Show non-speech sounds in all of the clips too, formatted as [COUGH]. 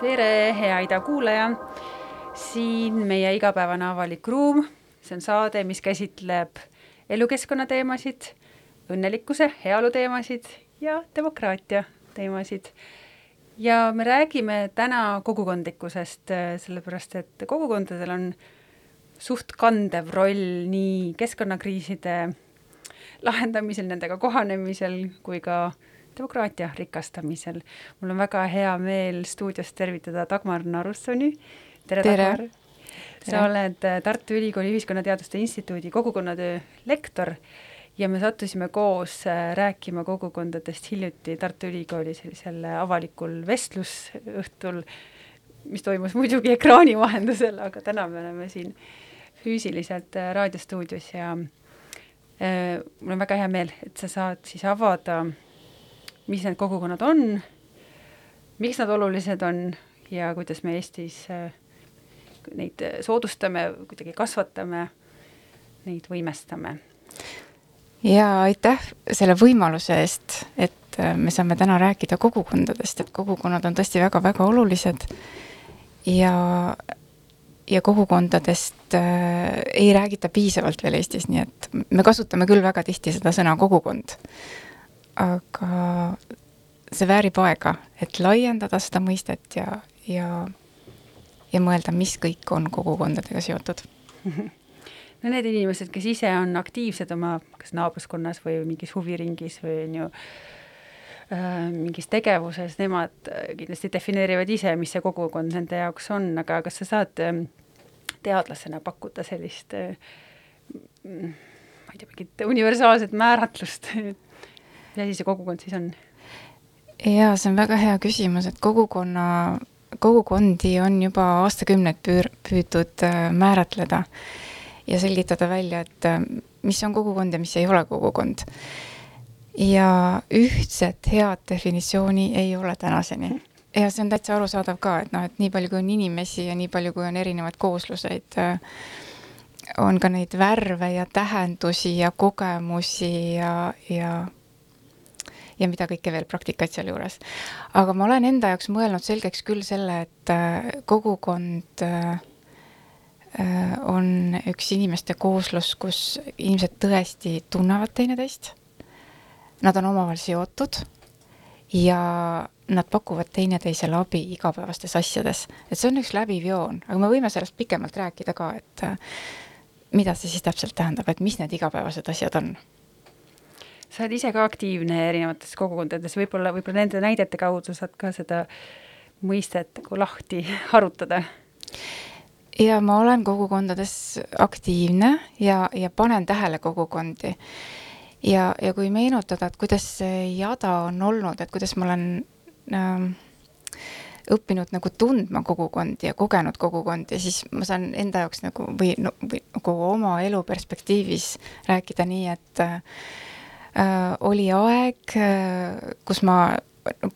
tere, hea Ida kuulaja. siin meie igapäevane avalik ruum, see on saade, mis käsitleb elukeskkonna teemasid, õnnelikkuse, heaolu teemasid ja demokraatia teemasid. Ja me räägime täna kogukondlikkusest, sellepärast et kogukondadel on suht kandev roll nii keskkonnakriiside lahendamisel, nendega kohanemisel kui ka demokraatia rikastamisel. mul on väga hea meel stuudios tervitada Dagmar Narussoni. tere, Tere. Dagmar! sa oled äh, Tartu Ülikooli Ühiskonnateaduste Instituudi kogukonnatöö lektor ja me sattusime koos äh, rääkima kogukondadest hiljuti Tartu Ülikooli sellisel avalikul vestlusõhtul, mis toimus muidugi ekraani vahendusel, aga täna me oleme siin füüsiliselt äh, raadiostuudios ja äh, mul on väga hea meel, et sa saad siis avada, mis need kogukonnad on, miks nad olulised on ja kuidas me Eestis äh, neid äh, soodustame, kuidagi kasvatame, neid võimestame. Ja aitäh selle võimaluse eest, et äh, me saame täna rääkida kogukondadest, et kogukonnad on tõesti väga-väga olulised ja, ja kogukondadest äh, ei räägita piisavalt veel Eestis, nii et me kasutame küll väga tihti seda sõna kogukond. aga see väärib aega, et laiendada seda mõistet ja, ja, ja mõelda, mis kõik on kogukondadega seotud [LAUGHS] no need inimesed, kes ise on aktiivsed oma kas naabruskonnas või mingis huviringis või on ju äh, mingis tegevuses, nemad äh, kindlasti defineerivad ise, mis see kogukond nende jaoks on, aga kas sa saad äh, teadlasena pakkuda sellist äh, mm, ma ei tea, mingit universaalset määratlust, [LAUGHS] mis asi see kogukond siis on? jaa, see on väga hea küsimus, et kogukonna, kogukondi on juba aastakümneid püür-, püütud äh, määratleda ja selgitada välja, et äh, mis on kogukond ja mis ei ole kogukond. ja ühtset head definitsiooni ei ole tänaseni. ja see on täitsa arusaadav ka, et noh, et nii palju, kui on inimesi ja nii palju, kui on erinevaid koosluseid, on ka neid värve ja tähendusi ja kogemusi ja, ja ja mida kõike veel praktikat sealjuures. aga ma olen enda jaoks mõelnud selgeks küll selle, et äh, kogukond äh, äh, on üks inimeste kooslus, kus inimesed tõesti tunnevad teineteist. Nad on omavahel seotud ja nad pakuvad teineteisele abi igapäevastes asjades, et see on üks läbiv joon, aga me võime sellest pikemalt rääkida ka, et äh, mida see siis täpselt tähendab, et mis need igapäevased asjad on sa oled ise ka aktiivne erinevates kogukondades, võib-olla, võib-olla nende näidete kaudu saad ka seda mõistet nagu lahti [LAUGHS] harutada. Ja ma olen kogukondades aktiivne ja, ja panen tähele kogukondi. ja, ja kui meenutada, et kuidas see jada on olnud, et kuidas ma olen ähm, õppinud nagu tundma kogukondi ja kogenud kogukondi, siis ma saan enda jaoks nagu või, no, või nagu oma elu perspektiivis rääkida nii, et äh, äh, oli aeg äh,, kus ma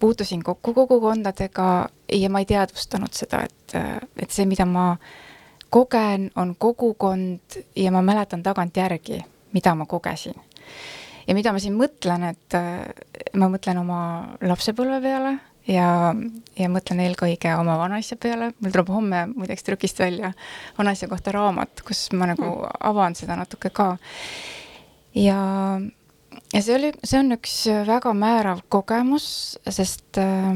puutusin kokku kogukondadega ja ma ei teadvustanud seda, et, et see, mida ma kogen, on kogukond ja ma mäletan tagantjärgi, mida ma kogesin. ja mida ma siin mõtlen, et ma mõtlen oma lapsepõlve peale ja, ja mõtlen eelkõige oma vanaisa peale, mul tuleb homme muideks trükist välja vanaisa kohta raamat, kus ma nagu avan seda natuke ka. ja ja see oli, see on üks väga määrav kogemus, sest äh,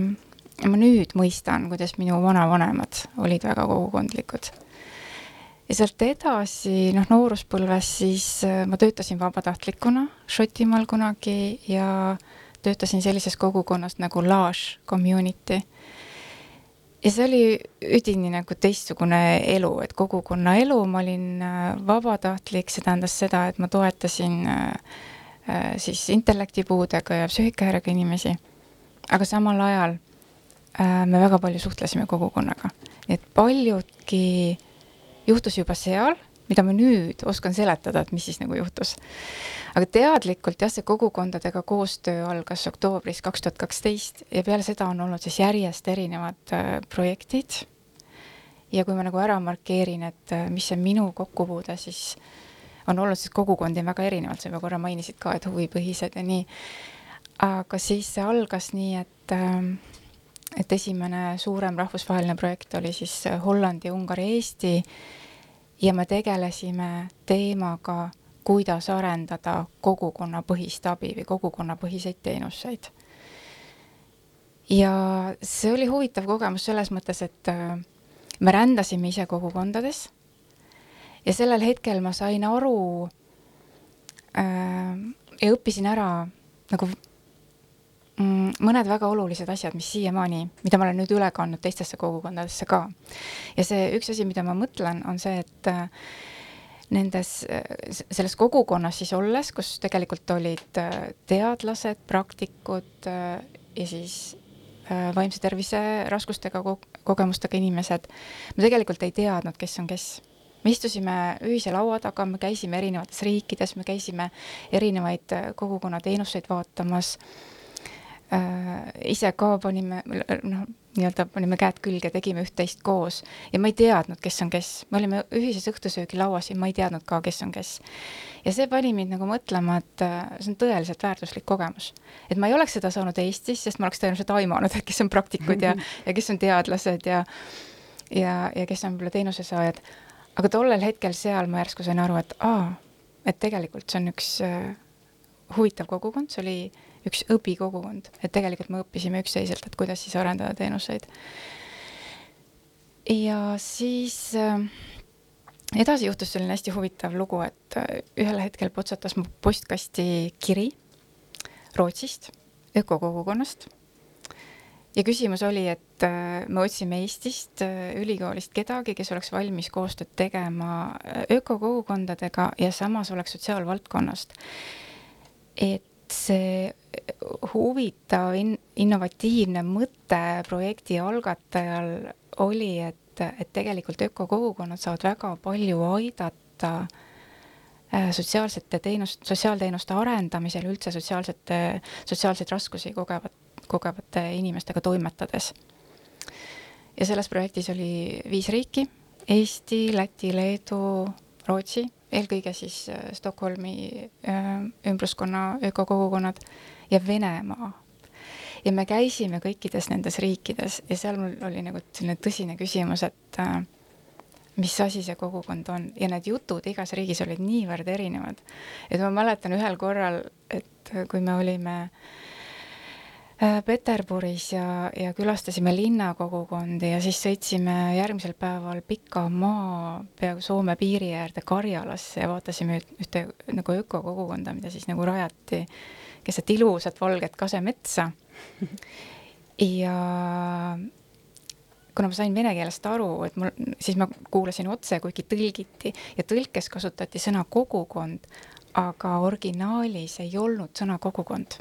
ma nüüd mõistan, kuidas minu vanavanemad olid väga kogukondlikud. Ja sealt edasi, noh, nooruspõlves siis äh, ma töötasin vabatahtlikuna Šotimaal kunagi ja töötasin sellises kogukonnas nagu Lage Community. ja see oli üdini nagu teistsugune elu, et kogukonna elu, ma olin äh, vabatahtlik, see tähendas seda, et ma toetasin äh, Äh, siis intellektipuudega ja psüühikahäirega inimesi. aga samal ajal äh, me väga palju suhtlesime kogukonnaga, et paljudki juhtus juba seal, mida ma nüüd oskan seletada, et mis siis nagu juhtus. aga teadlikult jah, see kogukondadega koostöö algas oktoobris kaks tuhat kaksteist ja peale seda on olnud siis järjest erinevad äh, projektid ja kui ma nagu ära markeerin, et äh, mis see minu kokkupuude siis on olnud, sest kogukondi on väga erinevalt, sa juba korra mainisid ka, et huvipõhised ja nii. aga siis see algas nii, et äh, et esimene suurem rahvusvaheline projekt oli siis Hollandi, Ungari, Eesti ja me tegelesime teemaga, kuidas arendada kogukonnapõhist abi või kogukonnapõhiseid teenuseid. ja see oli huvitav kogemus selles mõttes, et äh, me rändasime ise kogukondades ja sellel hetkel ma sain aru äh, ja õppisin ära nagu mõned väga olulised asjad, mis siiamaani, mida ma olen nüüd üle kandnud teistesse kogukondadesse ka. ja see üks asi, mida ma mõtlen, on see, et äh, nendes, äh, selles kogukonnas siis olles, kus tegelikult olid äh, teadlased, praktikud ja siis vaimse tervise raskustega ko, kogemustega inimesed, me tegelikult ei teadnud, kes on kes me istusime ühise laua taga, me käisime erinevates riikides, me käisime erinevaid kogukonna teenuseid vaatamas äh, ise ka panime, noh, nii-öelda panime käed külge, tegime üht-teist koos ja ma ei teadnud, kes on kes. me olime ühises õhtusöögilauas ja ma ei teadnud ka, kes on kes. ja see pani mind nagu mõtlema, et äh, see on tõeliselt väärtuslik kogemus. et ma ei oleks seda saanud Eestis, sest ma oleks tõenäoliselt aimanud, et kes on praktikud ja, ja kes on teadlased ja ja, ja kes on võib-olla teenusesaajad. aga tollel hetkel seal ma järsku sain aru, et aa, et tegelikult see on üks äh, huvitav kogukond, see oli üks õpikogukond, et tegelikult me õppisime üksteiselt, et kuidas siis arendada teenuseid. ja siis äh, edasi juhtus selline hästi huvitav lugu, et äh, ühel hetkel potsatas mu postkasti kiri Rootsist, ökokogukonnast. ja küsimus oli, et äh, me otsime Eestist ülikoolist kedagi, kes oleks valmis koostööd tegema ökokogukondadega ja samas oleks sotsiaalvaldkonnast. et see huvitav in-, innovatiivne mõte projekti algatajal oli, et, et tegelikult ökokogukonnad saavad väga palju aidata äh, sotsiaalsete teenust, sotsiaalteenuste arendamisel, üldse sotsiaalsete, sotsiaalseid raskusi kogevat, kogevate inimestega toimetades. ja selles projektis oli viis riiki, Eesti, Läti, Leedu, Rootsi eelkõige siis äh, Stockholmi äh, ümbruskonna ökokogukonnad ja Venemaa. ja me käisime kõikides nendes riikides ja seal mul oli nagu selline tõsine küsimus, et äh, mis asi see kogukond on ja need jutud igas riigis olid niivõrd erinevad. et ma mäletan ühel korral, et kui me olime äh, Peterburis ja, ja külastasime linnakogukondi ja siis sõitsime järgmisel päeval pika maa peaaegu Soome piiri äärde Karjalasse ja vaatasime ühte nagu ökokogukonda, mida siis nagu rajati keset ilusat valget kasemetsa. ja kuna ma sain vene keelest aru, et mul, siis ma kuulasin otse, kuigi tõlgiti ja tõlkes kasutati sõna kogukond, aga originaalis ei olnud sõna kogukond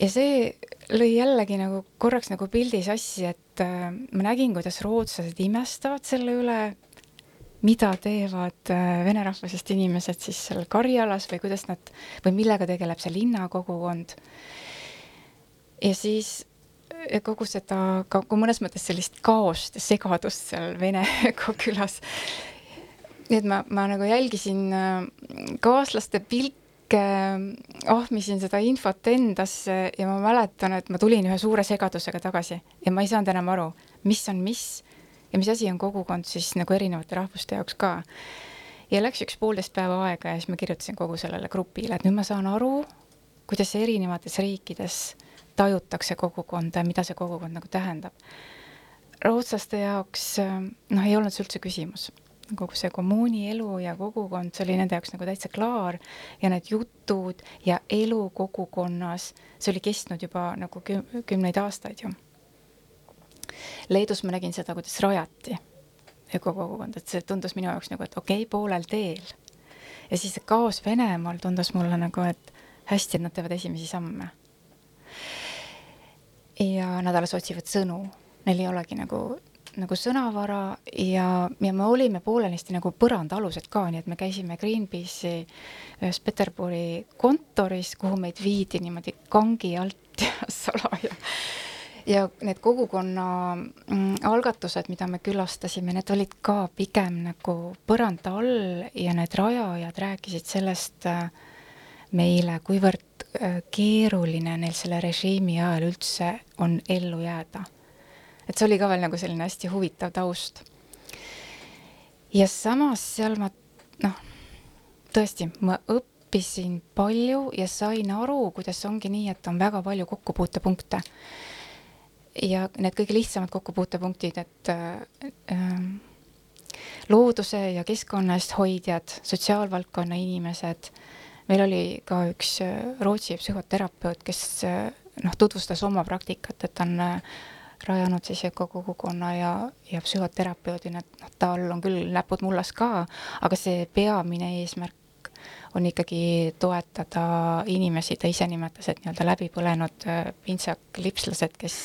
ja see lõi jällegi nagu korraks nagu pildi sassi, et äh, ma nägin, kuidas rootslased imestavad selle üle, mida teevad äh, vene rahvusest inimesed siis seal Karjalas või kuidas nad või millega tegeleb see linnakogukond. ja siis äh, kogu seda ka mõnes mõttes sellist kaost ja segadust seal Vene [LAUGHS] külas. nii et ma, ma nagu jälgisin äh, kaaslaste pilti ahmisin seda infot endasse ja ma mäletan, et ma tulin ühe suure segadusega tagasi ja ma ei saanud enam aru, mis on mis ja mis asi on kogukond siis nagu erinevate rahvuste jaoks ka. ja läks üks poolteist päeva aega ja siis ma kirjutasin kogu sellele grupile, et nüüd ma saan aru, kuidas erinevates riikides tajutakse kogukonda ja mida see kogukond nagu tähendab. rootslaste jaoks noh, ei olnud see üldse küsimus kogu see kommuuni elu ja kogukond, see oli nende jaoks nagu täitsa klaar ja need jutud ja elu kogukonnas, see oli kestnud juba nagu küm kümneid aastaid ju. Leedus ma nägin seda, kuidas rajati ökokogukond, et see tundus minu jaoks nagu, et okei okay,, poolel teel. ja siis see kaos Venemaal tundus mulle nagu, et hästi, et nad teevad esimesi samme. ja nad alles otsivad sõnu, neil ei olegi nagu nagu sõnavara ja, ja me olime poolenisti nagu põrandaalused ka, nii et me käisime Greenpeace'i ühes Peterburi kontoris, kuhu meid viidi niimoodi kangi alt [LAUGHS] ja salaja. ja need kogukonna mm, algatused, mida me külastasime, need olid ka pigem nagu põranda all ja need rajajad rääkisid sellest äh, meile, kuivõrd äh, keeruline neil selle režiimi ajal üldse on ellu jääda. Et see oli ka veel nagu selline hästi huvitav taust. ja samas seal ma noh, tõesti, ma õppisin palju ja sain aru, kuidas ongi nii, et on väga palju kokkupuutepunkte ja need kõige lihtsamad kokkupuutepunktid, et äh, looduse ja keskkonna eest hoidjad, sotsiaalvaldkonna inimesed, meil oli ka üks äh, Rootsi psühhoterapeut, kes äh, noh, tutvustas oma praktikat, et on äh, rajanud siis ökokogukonna ja, ja psühhoterapeudina, et noh, tal on küll näpud mullas ka, aga see peamine eesmärk on ikkagi toetada inimesi, ta ise nimetas, et nii-öelda läbipõlenud äh, pintsaklipslased, kes,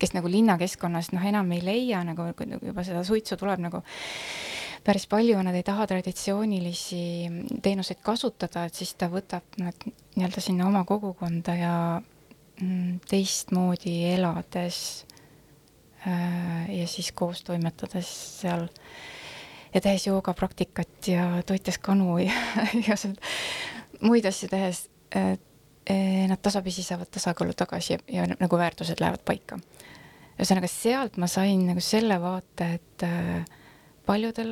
kes nagu linnakeskkonnas noh, enam ei leia nagu, nagu juba seda suitsu tuleb nagu päris palju, nad ei taha traditsioonilisi teenuseid kasutada, et siis ta võtab nad nii-öelda sinna oma kogukonda ja mm, teistmoodi elades ja siis koos toimetades seal ja tehes joogapraktikat ja toites kanu [LAUGHS] ja igasuguseid muid asju tehes, nad tasapisi saavad tasakaalu tagasi ja, ja nagu väärtused lähevad paika. ühesõnaga, sealt ma sain nagu selle vaate, et äh, paljudel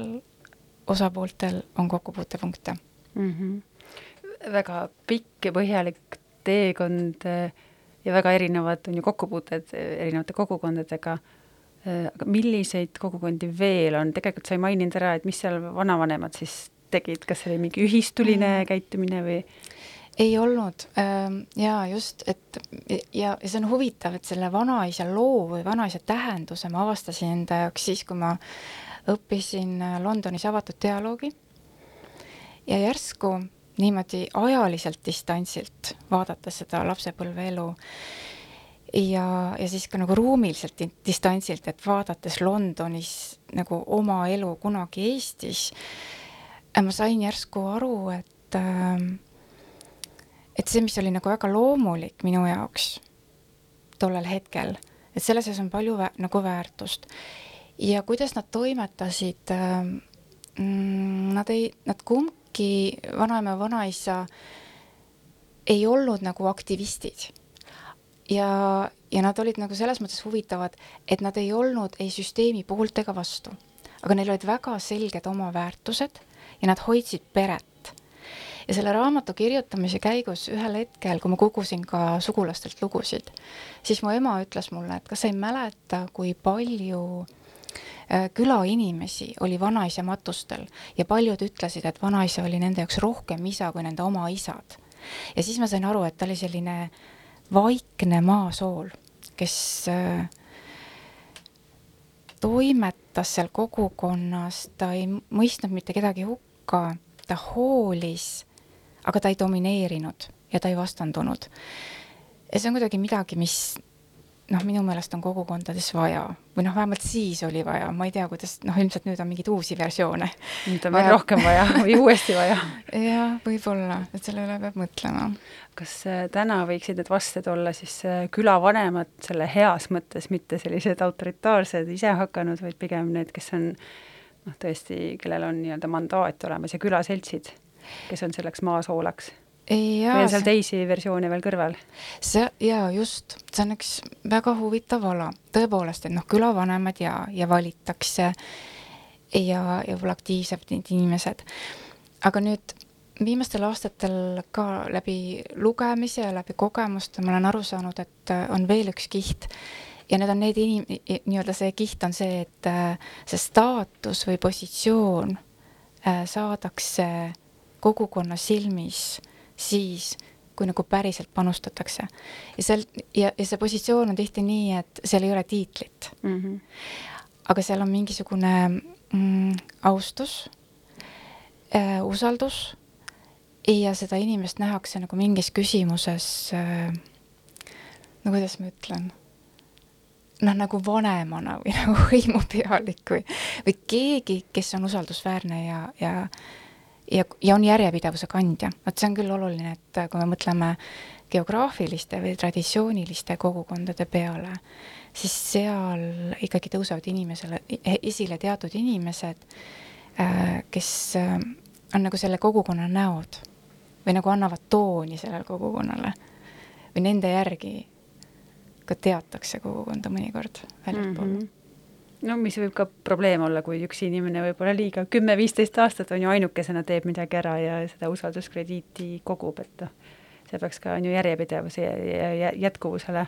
osapooltel on kokkupuutepunkte mm. -hmm. väga pikk ja põhjalik teekond äh, ja väga erinevad on ju kokkupuuted erinevate kogukondadega Äh, aga milliseid kogukondi veel on, tegelikult sa ei maininud ära, et mis seal vanavanemad siis tegid, kas see oli mingi ühistuline mm. käitumine või? ei olnud ja just, et ja, ja see on huvitav, et selle vanaisa loo või vanaisa tähenduse ma avastasin enda jaoks siis, kui ma õppisin Londonis avatud dialoogi. ja järsku niimoodi ajaliselt distantsilt vaadates seda lapsepõlve elu ja, ja siis ka nagu ruumiliselt distantsilt, et vaadates Londonis nagu oma elu kunagi Eestis, ma sain järsku aru, et äh, et see, mis oli nagu väga loomulik minu jaoks tollel hetkel, et selle sees on palju vä nagu väärtust. ja kuidas nad toimetasid äh,, nad ei, nad kumbki, vanaema ja vanaisa, ei olnud nagu aktivistid ja, ja nad olid nagu selles mõttes huvitavad, et nad ei olnud ei süsteemi poolt ega vastu, aga neil olid väga selged oma väärtused ja nad hoidsid peret. ja selle raamatu kirjutamise käigus ühel hetkel, kui ma kogusin ka sugulastelt lugusid, siis mu ema ütles mulle, et kas sa ei mäleta, kui palju äh, külainimesi oli vanaisa matustel ja paljud ütlesid, et vanaisa oli nende jaoks rohkem isa kui nende oma isad. ja siis ma sain aru, et ta oli selline äh, vaikne maasool, kes äh, toimetas seal kogukonnas, ta ei mõistnud mitte kedagi hukka, ta hoolis, aga ta ei domineerinud ja ta ei vastandunud. ja see on kuidagi midagi, mis noh, minu meelest on kogukondades vaja või noh, vähemalt siis oli vaja, ma ei tea, kuidas, noh, ilmselt nüüd on mingeid uusi versioone. nüüd on veel rohkem vaja või [LAUGHS] uuesti vaja. jah, võib-olla, et selle üle peab mõtlema. kas äh, täna võiksid need vastsed olla siis äh, külavanemad selle heas mõttes, mitte sellised autoritaarsed, isehakanud, vaid pigem need, kes on noh, tõesti, kellel on nii-öelda mandaat olemas ja külaseltsid, kes on selleks maasoolaks ja, või on seal teisi versioone veel kõrval? see ja just, see on üks väga huvitav ala, tõepoolest, et noh, külavanemad ja, ja valitakse ja, ja võib-olla aktiivsed inimesed. aga nüüd viimastel aastatel ka läbi lugemise ja läbi kogemuste ma olen aru saanud, et äh, on veel üks kiht ja need on need inim-, nii-öelda see kiht on see, et äh, see staatus või positsioon äh, saadakse kogukonna silmis siis, kui nagu päriselt panustatakse. ja seal, ja, ja see positsioon on tihti nii, et seal ei ole tiitlit mm. -hmm. aga seal on mingisugune mm, austus äh,, usaldus ja seda inimest nähakse nagu mingis küsimuses äh,, no kuidas ma ütlen noh, nagu vanemana või [LAUGHS] nagu hõimupealik või, või keegi, kes on usaldusväärne ja, ja ja, ja on järjepidevuse kandja, vot see on küll oluline, et kui me mõtleme geograafiliste või traditsiooniliste kogukondade peale, siis seal ikkagi tõusevad inimesele, esile teatud inimesed, äh, kes äh, on nagu selle kogukonna näod või nagu annavad tooni sellele kogukonnale või nende järgi ka teatakse kogukonda mõnikord väljaspool mm. -hmm no mis võib ka probleem olla, kui üks inimene võib-olla liiga kümme-viisteist aastat on ju ainukesena teeb midagi ära ja seda usalduskrediiti kogub, et noh, see peaks ka on ju järjepidevuse ja jätkuvusele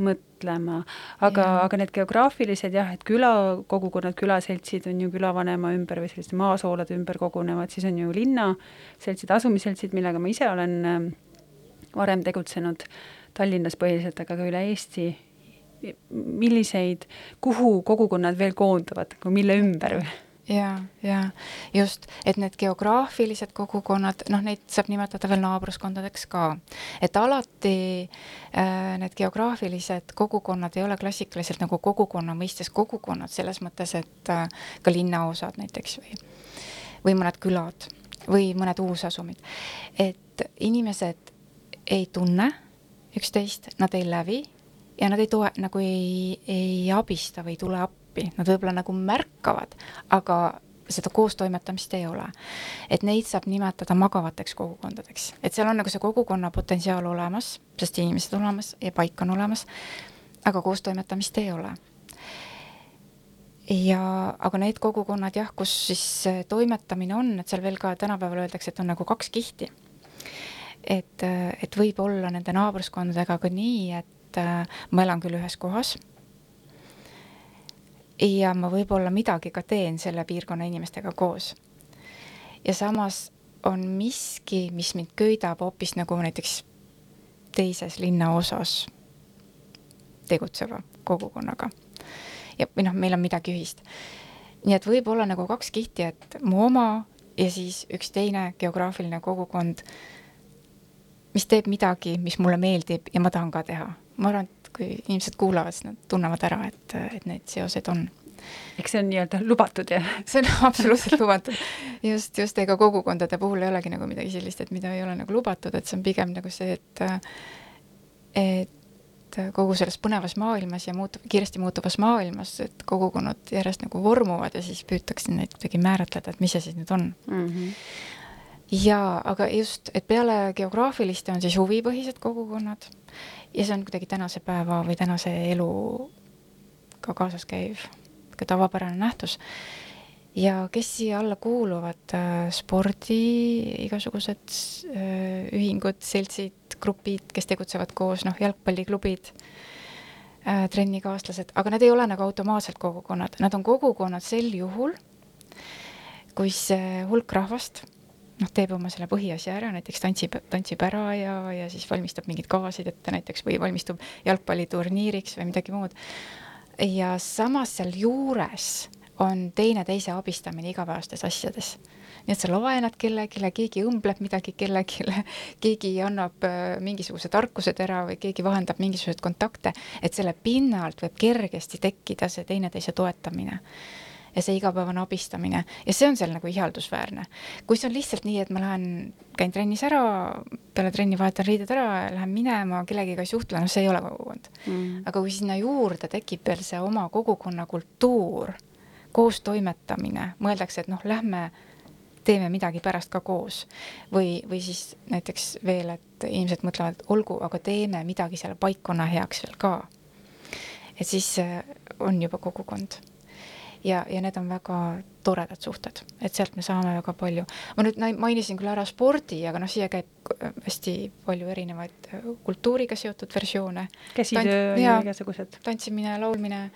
mõtlema, aga, aga need geograafilised jah, et külakogukonnad, külaseltsid on ju külavanema ümber või selliste maasoolade ümber kogunevad, siis on ju linnaseltsid, asumisseltsid, millega ma ise olen ähm, varem tegutsenud Tallinnas põhiliselt, aga ka üle Eesti. Milliseid, kuhu kogukonnad veel koonduvad, mille ümber ja, ja just, et need geograafilised kogukonnad, noh, neid saab nimetada veel naabruskondadeks ka. et alati äh, need geograafilised kogukonnad ei ole klassikaliselt nagu kogukonna mõistes kogukonnad, selles mõttes, et äh, ka linnaosad näiteks või, või mõned külad või mõned uusasumid. et inimesed ei tunne üksteist, nad ei lävi ja nad ei toe, nagu ei, ei abista või ei tule appi, nad võib-olla nagu märkavad, aga seda koostoimetamist ei ole. et neid saab nimetada magavateks kogukondadeks, et seal on nagu see kogukonna potentsiaal olemas, sest inimesed olemas ja paik on olemas, aga koostoimetamist ei ole. ja, aga need kogukonnad jah, kus siis toimetamine on, et seal veel ka tänapäeval öeldakse, et on nagu kaks kihti et, et võib olla nende naabruskondadega ka nii, et äh, ma elan küll ühes kohas ja ma võib-olla midagi ka teen selle piirkonna inimestega koos. ja samas on miski, mis mind köidab hoopis nagu näiteks teises linnaosas tegutseva kogukonnaga. ja, või noh, meil on midagi ühist. nii et võib olla nagu kaks kihti, et mu oma ja siis üks teine geograafiline kogukond mis teeb midagi, mis mulle meeldib ja ma tahan ka teha. ma arvan, et kui inimesed kuulavad, siis nad tunnevad ära, et, et need seosed on. eks see on nii-öelda lubatud, jah? [LAUGHS] see on absoluutselt lubatud. just, just, ega kogukondade puhul ei olegi nagu midagi sellist, et mida ei ole nagu lubatud, et see on pigem nagu see, et et kogu selles põnevas maailmas ja muutub, kiiresti muutuvas maailmas, et kogukonnad järjest nagu vormuvad ja siis püütakse neid kuidagi määratleda, et mis see siis nüüd on mm. -hmm jaa, aga just, et peale geograafiliste on siis huvipõhised kogukonnad ja see on kuidagi tänase päeva või tänase eluga kaasas käiv ka tavapärane nähtus. ja kes siia alla kuuluvad äh,, spordi igasugused äh, ühingud, seltsid, grupid, kes tegutsevad koos, noh, jalgpalliklubid äh,, trennikaaslased, aga need ei ole nagu automaatselt kogukonnad, nad on kogukonnad sel juhul, kui see hulk rahvast noh, teeb oma selle põhiasja ära, näiteks tantsib, tantsib ära ja, ja siis valmistab mingeid kavasid ette näiteks või valmistub jalgpalliturniiriks või midagi muud. ja samas sealjuures on teineteise abistamine igapäevastes asjades. nii et sa laenad kellelegi, keegi õmbleb midagi kellelegi, keegi annab äh, mingisuguse tarkused ära või keegi vahendab mingisuguseid kontakte, et selle pinnalt võib kergesti tekkida see teineteise toetamine ja see igapäevane abistamine ja see on seal nagu ihaldusväärne. kui see on lihtsalt nii, et ma lähen, käin trennis ära, peale trenni vahetan riided ära, lähen minema, kellegiga ei suhtle, noh, see ei ole kogukond mm.. aga kui sinna juurde tekib veel see oma kogukonna kultuur, koostoimetamine, mõeldakse, et noh, lähme teeme midagi pärast ka koos. või, või siis näiteks veel, et inimesed mõtlevad, olgu, aga teeme midagi selle paikkonna heaks veel ka. et siis on juba kogukond ja, ja need on väga toredad suhted, et sealt me saame väga palju. ma nüüd mainisin küll ära spordi, aga noh, siia käib hästi palju erinevaid äh, kultuuriga seotud versioone. käsitöö ja igasugused. tantsimine, laulmine.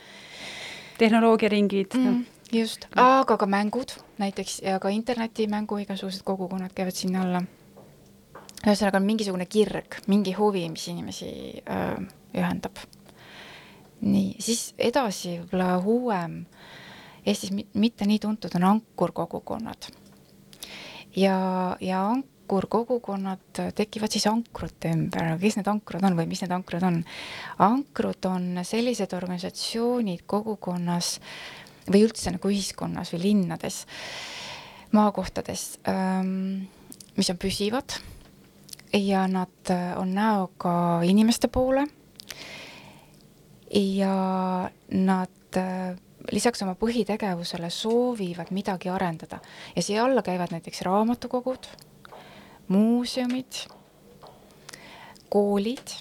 tehnoloogiaringid mm,. No just, aga ka mängud näiteks ja ka internetimängu igasugused kogukonnad käivad sinna alla. ühesõnaga on mingisugune kirg, mingi huvi, mis inimesi öö, äh, ühendab. nii, siis edasi võib-olla uuem Eestis mitte nii tuntud on ankurkogukonnad. ja, ja ankurkogukonnad tekivad siis ankrute ümber, kes need ankrud on või mis need ankrud on? ankrud on sellised organisatsioonid kogukonnas või üldse nagu ühiskonnas või linnades, maakohtades, ähm, mis on püsivad ja nad äh, on näoga inimeste poole. ja nad äh, lisaks oma põhitegevusele soovivad midagi arendada ja siia alla käivad näiteks raamatukogud, muuseumid, koolid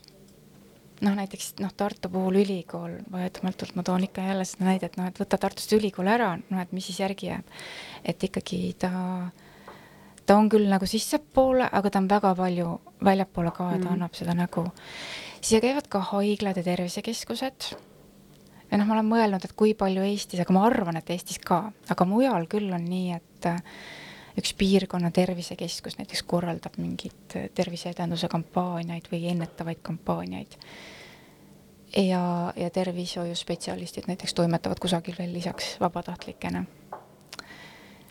noh, näiteks noh, Tartu puhul ülikool, vaieldamatult ma toon ikka jälle seda näidet, noh, et võta Tartust ülikool ära, noh, et mis siis järgi jääb. et ikkagi ta, ta on küll nagu sissepoole, aga ta on väga palju väljapoole ka ja ta mm. annab seda nägu. siia käivad ka haiglad ja tervisekeskused. Ja noh, ma olen mõelnud, et kui palju Eestis, aga ma arvan, et Eestis ka, aga mujal küll on nii, et üks piirkonna tervisekeskus näiteks korraldab mingeid terviseedenduse kampaaniaid või ennetavaid kampaaniaid ja, ja tervishoiuspetsialistid näiteks toimetavad kusagil veel lisaks vabatahtlikena.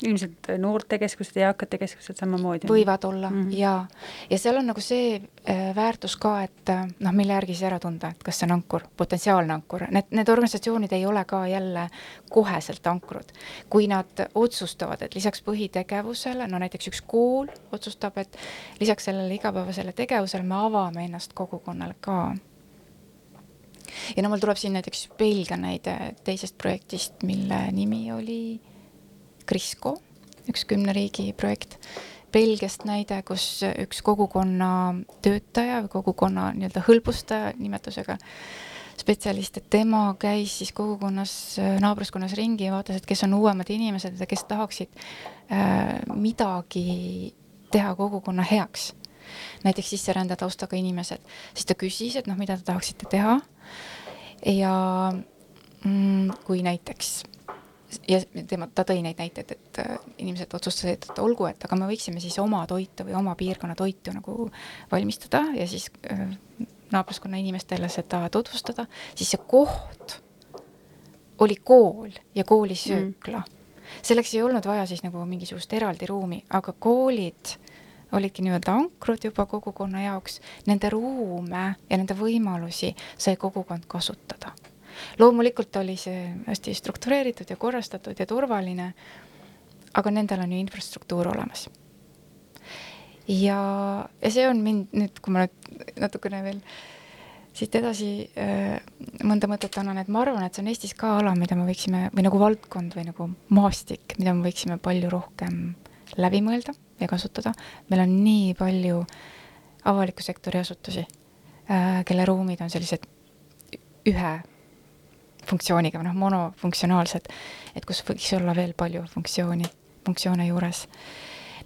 Ilmselt noortekeskused ja eakate keskused samamoodi? võivad olla mm -hmm. ja, ja seal on nagu see äh, väärtus ka, et äh, noh, mille järgi siis ära tunda, et kas see on ankur, potentsiaalne ankur, need, need organisatsioonid ei ole ka jälle koheselt ankrud. kui nad otsustavad, et lisaks põhitegevusele, no näiteks üks kool otsustab, et lisaks sellele igapäevasele tegevusele me avame ennast kogukonnale ka ja no mul tuleb siin näiteks Belgia näide teisest projektist, mille nimi oli Crisco, üks kümne riigi projekt. Belgiast näide, kus üks kogukonna töötaja või kogukonna nii-öelda hõlbustaja nimetusega spetsialist, et tema käis siis kogukonnas, naabruskonnas ringi ja vaatas, et kes on uuemad inimesed ja kes tahaksid äh, midagi teha kogukonna heaks näiteks sisserände taustaga inimesed, siis ta küsis, et noh, mida te tahaksite teha. ja mm, kui näiteks ja tema, ta tõi neid näiteid, et äh, inimesed otsustasid, et olgu, et aga me võiksime siis oma toitu või oma piirkonna toitu nagu valmistada ja siis äh, naabruskonna inimestele seda tutvustada, siis see koht oli kool ja koolisöökla mm.. selleks ei olnud vaja siis nagu mingisugust eraldi ruumi, aga koolid olidki nii-öelda ankrud juba kogukonna jaoks, nende ruume ja nende võimalusi sai kogukond kasutada. Loomulikult oli see hästi struktureeritud ja korrastatud ja turvaline, aga nendel on ju infrastruktuur olemas. ja, ja see on mind nüüd, kui ma nüüd natukene veel siit edasi äh, mõnda mõtet annan, et ma arvan, et see on Eestis ka ala, mida me võiksime või nagu valdkond või nagu maastik, mida me võiksime palju rohkem läbi mõelda ja kasutada. meil on nii palju avaliku sektori asutusi äh,, kelle ruumid on sellised ühe funktsiooniga või noh, monofunktsionaalsed, et kus võiks olla veel palju funktsiooni, funktsioone juures.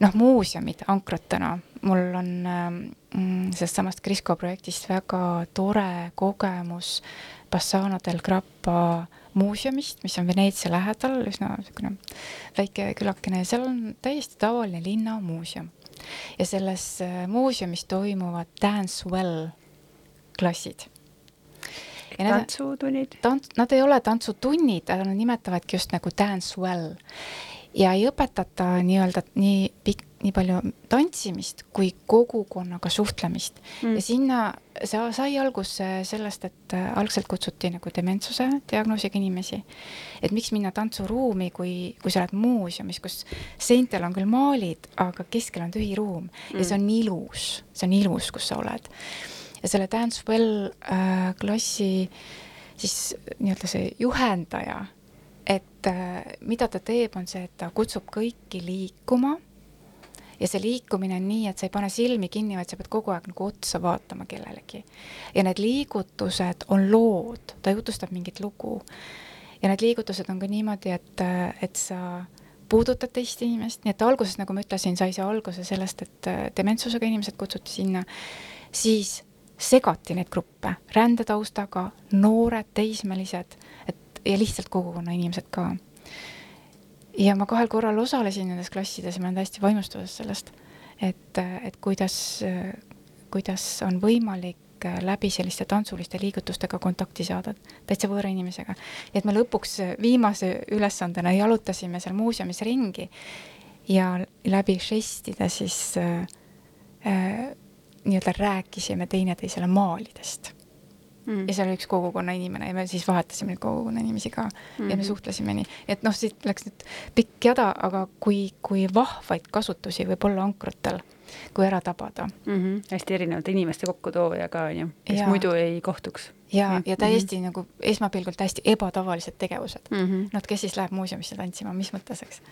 noh, muuseumid ankrutena, mul on ähm, mm, sellest samast Crisco projektist väga tore kogemus Bassano del Grappa muuseumist, mis on Veneetsia lähedal, üsna niisugune väike külakene ja seal on täiesti tavaline linnamuuseum. ja selles äh, muuseumis toimuvad dance well klassid. Tantsutunnid? tant-, nad ei ole tantsutunnid, aga nad nimetavadki just nagu dance well ja ei õpetata nii-öelda nii pikk, nii palju tantsimist kui kogukonnaga suhtlemist mm. ja sinna, see sai alguse sellest, et algselt kutsuti nagu dementsuse diagnoosiga inimesi. et miks minna tantsuruumi, kui, kui sa oled muuseumis, kus seintel on küll maalid, aga keskel on tühi ruum mm. ja see on ilus, see on ilus, kus sa oled. Ja selle Dance Well äh, klassi siis nii-öelda see juhendaja et äh, mida ta teeb, on see, et ta kutsub kõiki liikuma ja see liikumine on nii, et sa ei pane silmi kinni, vaid sa pead kogu aeg nagu otsa vaatama kellelegi. ja need liigutused on lood, ta jutustab mingit lugu. ja need liigutused on ka niimoodi, et, et sa puudutad teist inimest, nii et alguses, nagu ma ütlesin, sai see alguse sellest, et äh, dementsusega inimesed kutsuti sinna, siis segati neid gruppe, rändetaustaga, noored, teismelised, et ja lihtsalt kogukonna inimesed ka. ja ma kahel korral osalesin nendes klassides ja ma olen täiesti vaimustuses sellest, et, et kuidas, kuidas on võimalik läbi selliste tantsuliste liigutustega kontakti saada täitsa võõra inimesega. et me lõpuks viimase ülesandena jalutasime seal muuseumis ringi ja läbi žestide siis äh, äh, nii-öelda rääkisime teineteisele maalidest mm. ja seal oli üks kogukonna inimene ja me siis vahetasime neid kogukonna inimesi ka mm. ja me mm. suhtlesime nii, et noh, siit läks nüüd pikk jada, aga kui, kui vahvaid kasutusi võib olla ankrutel kui ära tabada mm. -hmm. hästi erinevate inimeste kokkutooja ka, on ju, kes Jaa. muidu ei kohtuks. ja Mhm., ja täiesti nagu esmapilgul täiesti ebatavalised tegevused mm. -hmm. no et kes siis läheb muuseumisse tantsima, mis mõttes, eks?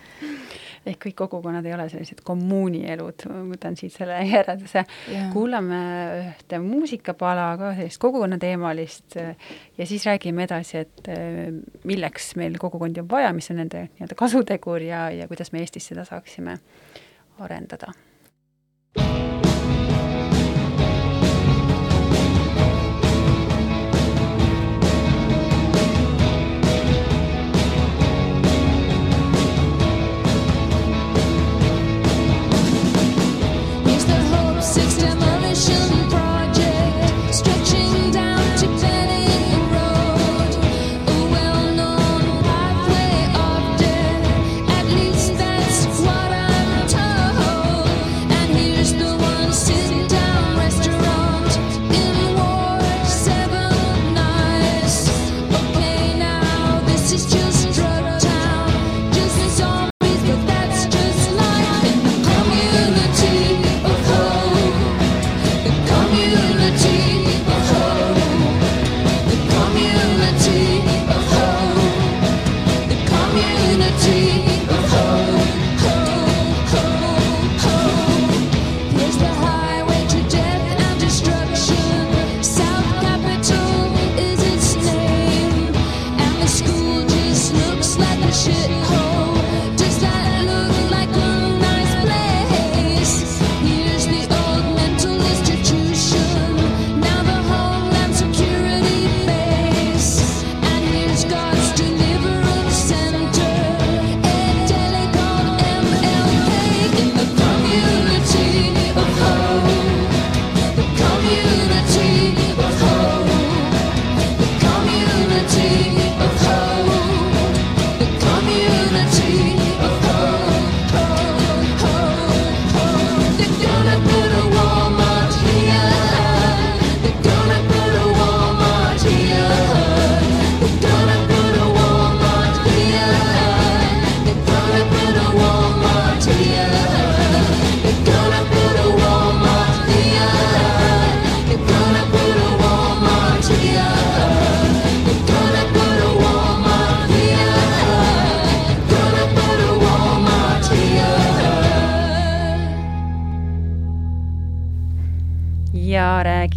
Ehk kõik kogukonnad ei ole sellised kommuunielud, ma võtan siit selle järelduse. Jaa. kuulame ühte muusikapala ka sellist kogukonnateemalist ja siis räägime edasi, et eh, milleks meil kogukondi on vaja, mis on nende nii-öelda kasutegur ja, ja kuidas me Eestis seda saaksime arendada. Here's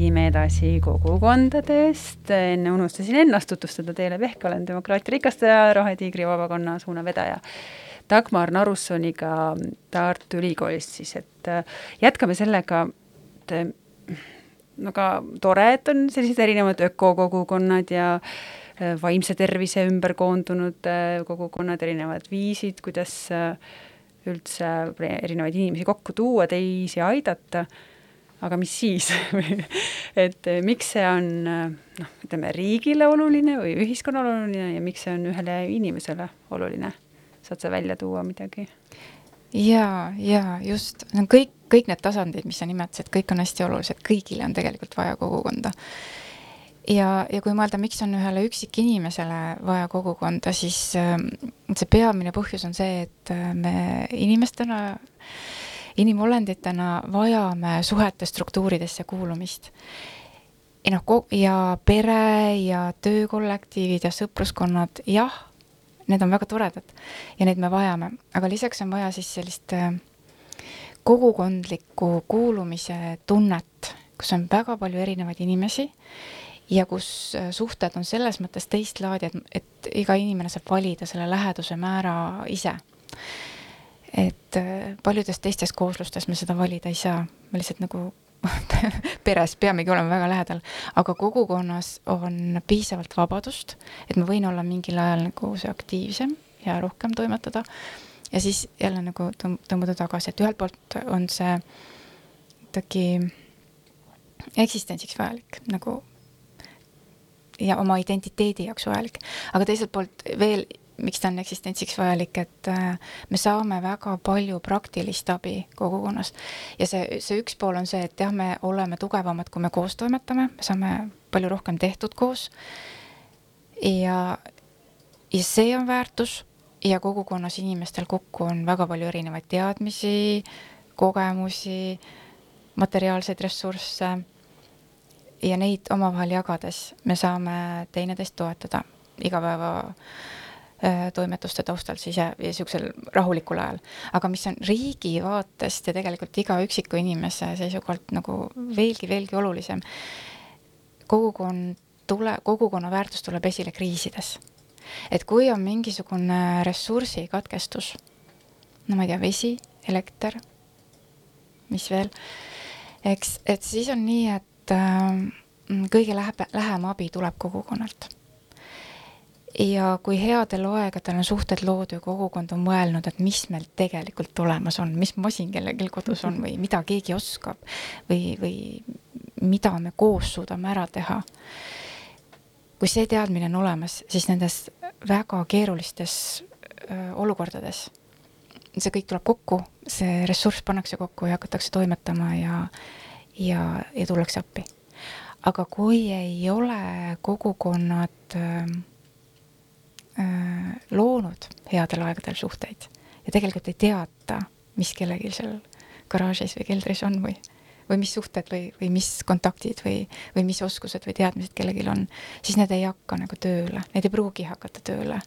räägime edasi kogukondadest, enne unustasin ennast tutvustada teile, Pehka olen demokraatia rikastaja, Rohetiigri vabakonna suunavedaja. Dagmar Narussoniga Tartu Ülikoolist siis, et äh, jätkame sellega, et äh, no ka tore, et on sellised erinevad ökokogukonnad ja äh, vaimse tervise ümber koondunud kogukonnad, erinevad viisid, kuidas üldse erinevaid inimesi kokku tuua, teisi aidata aga mis siis [LAUGHS] et eh, miks see on eh, noh, ütleme riigile oluline või ühiskonnale oluline ja miks see on ühele inimesele oluline? saad sa välja tuua midagi? ja, ja just, no kõik, kõik need tasandid, mis sa nimetasid, kõik on hästi olulised, kõigile on tegelikult vaja kogukonda. ja, ja kui mõelda, miks on ühele üksikinimesele vaja kogukonda, siis äh, see peamine põhjus on see, et äh, me inimestena inimolenditena vajame suhete struktuuridesse kuulumist. ja noh, ja pere ja töökollektiivid ja sõpruskonnad, jah, need on väga toredad ja neid me vajame, aga lisaks on vaja siis sellist äh, kogukondlikku kuulumise tunnet, kus on väga palju erinevaid inimesi ja kus äh, suhted on selles mõttes teist laadi, et, et iga inimene saab valida selle läheduse määra ise et äh, paljudes teistes kooslustes me seda valida ei saa, me lihtsalt nagu [LAUGHS] peres peamegi olema väga lähedal, aga kogukonnas on piisavalt vabadust, et ma võin olla mingil ajal nagu see aktiivsem ja rohkem toimetada. Ja siis jälle nagu tõmb-, tõmbuda tagasi, et ühelt poolt on see ikkagi eksistentsiks vajalik nagu ja oma identiteedi jaoks vajalik, aga teiselt poolt veel miks ta on eksistentsiks vajalik, et äh, me saame väga palju praktilist abi kogukonnas. ja see, see üks pool on see, et jah, me oleme tugevamad, kui me koos toimetame, me saame palju rohkem tehtud koos. ja, ja see on väärtus ja kogukonnas inimestel kokku on väga palju erinevaid teadmisi, kogemusi, materiaalseid ressursse ja neid omavahel jagades me saame teineteist toetada igapäeva toimetuste taustal siis ja, ja niisugusel rahulikul ajal. aga mis on riigi vaatest ja tegelikult iga üksiku inimese seisukohalt nagu veelgi, veelgi olulisem, kogukond tule, kogukonna väärtus tuleb esile kriisides. et kui on mingisugune ressursikatkestus, no ma ei tea, vesi, elekter, mis veel, eks, et siis on nii, et äh, kõige läheb, lähem abi tuleb kogukonnalt ja kui headel aegadel on suhted loodud ja kogukond on mõelnud, et mis meil tegelikult olemas on, mis masin kellelgi kodus on või mida keegi oskab või, või mida me koos suudame ära teha. kui see teadmine on olemas, siis nendes väga keerulistes olukordades see kõik tuleb kokku, see ressurss pannakse kokku ja hakatakse toimetama ja, ja, ja tullakse appi. aga kui ei ole kogukonnad äh, loonud headel aegadel suhteid ja tegelikult ei teata, mis kellelgi seal garaažis või keldris on või, või mis suhted või, või mis kontaktid või, või mis oskused või teadmised kellelgi on, siis need ei hakka nagu tööle, need ei pruugi hakata tööle.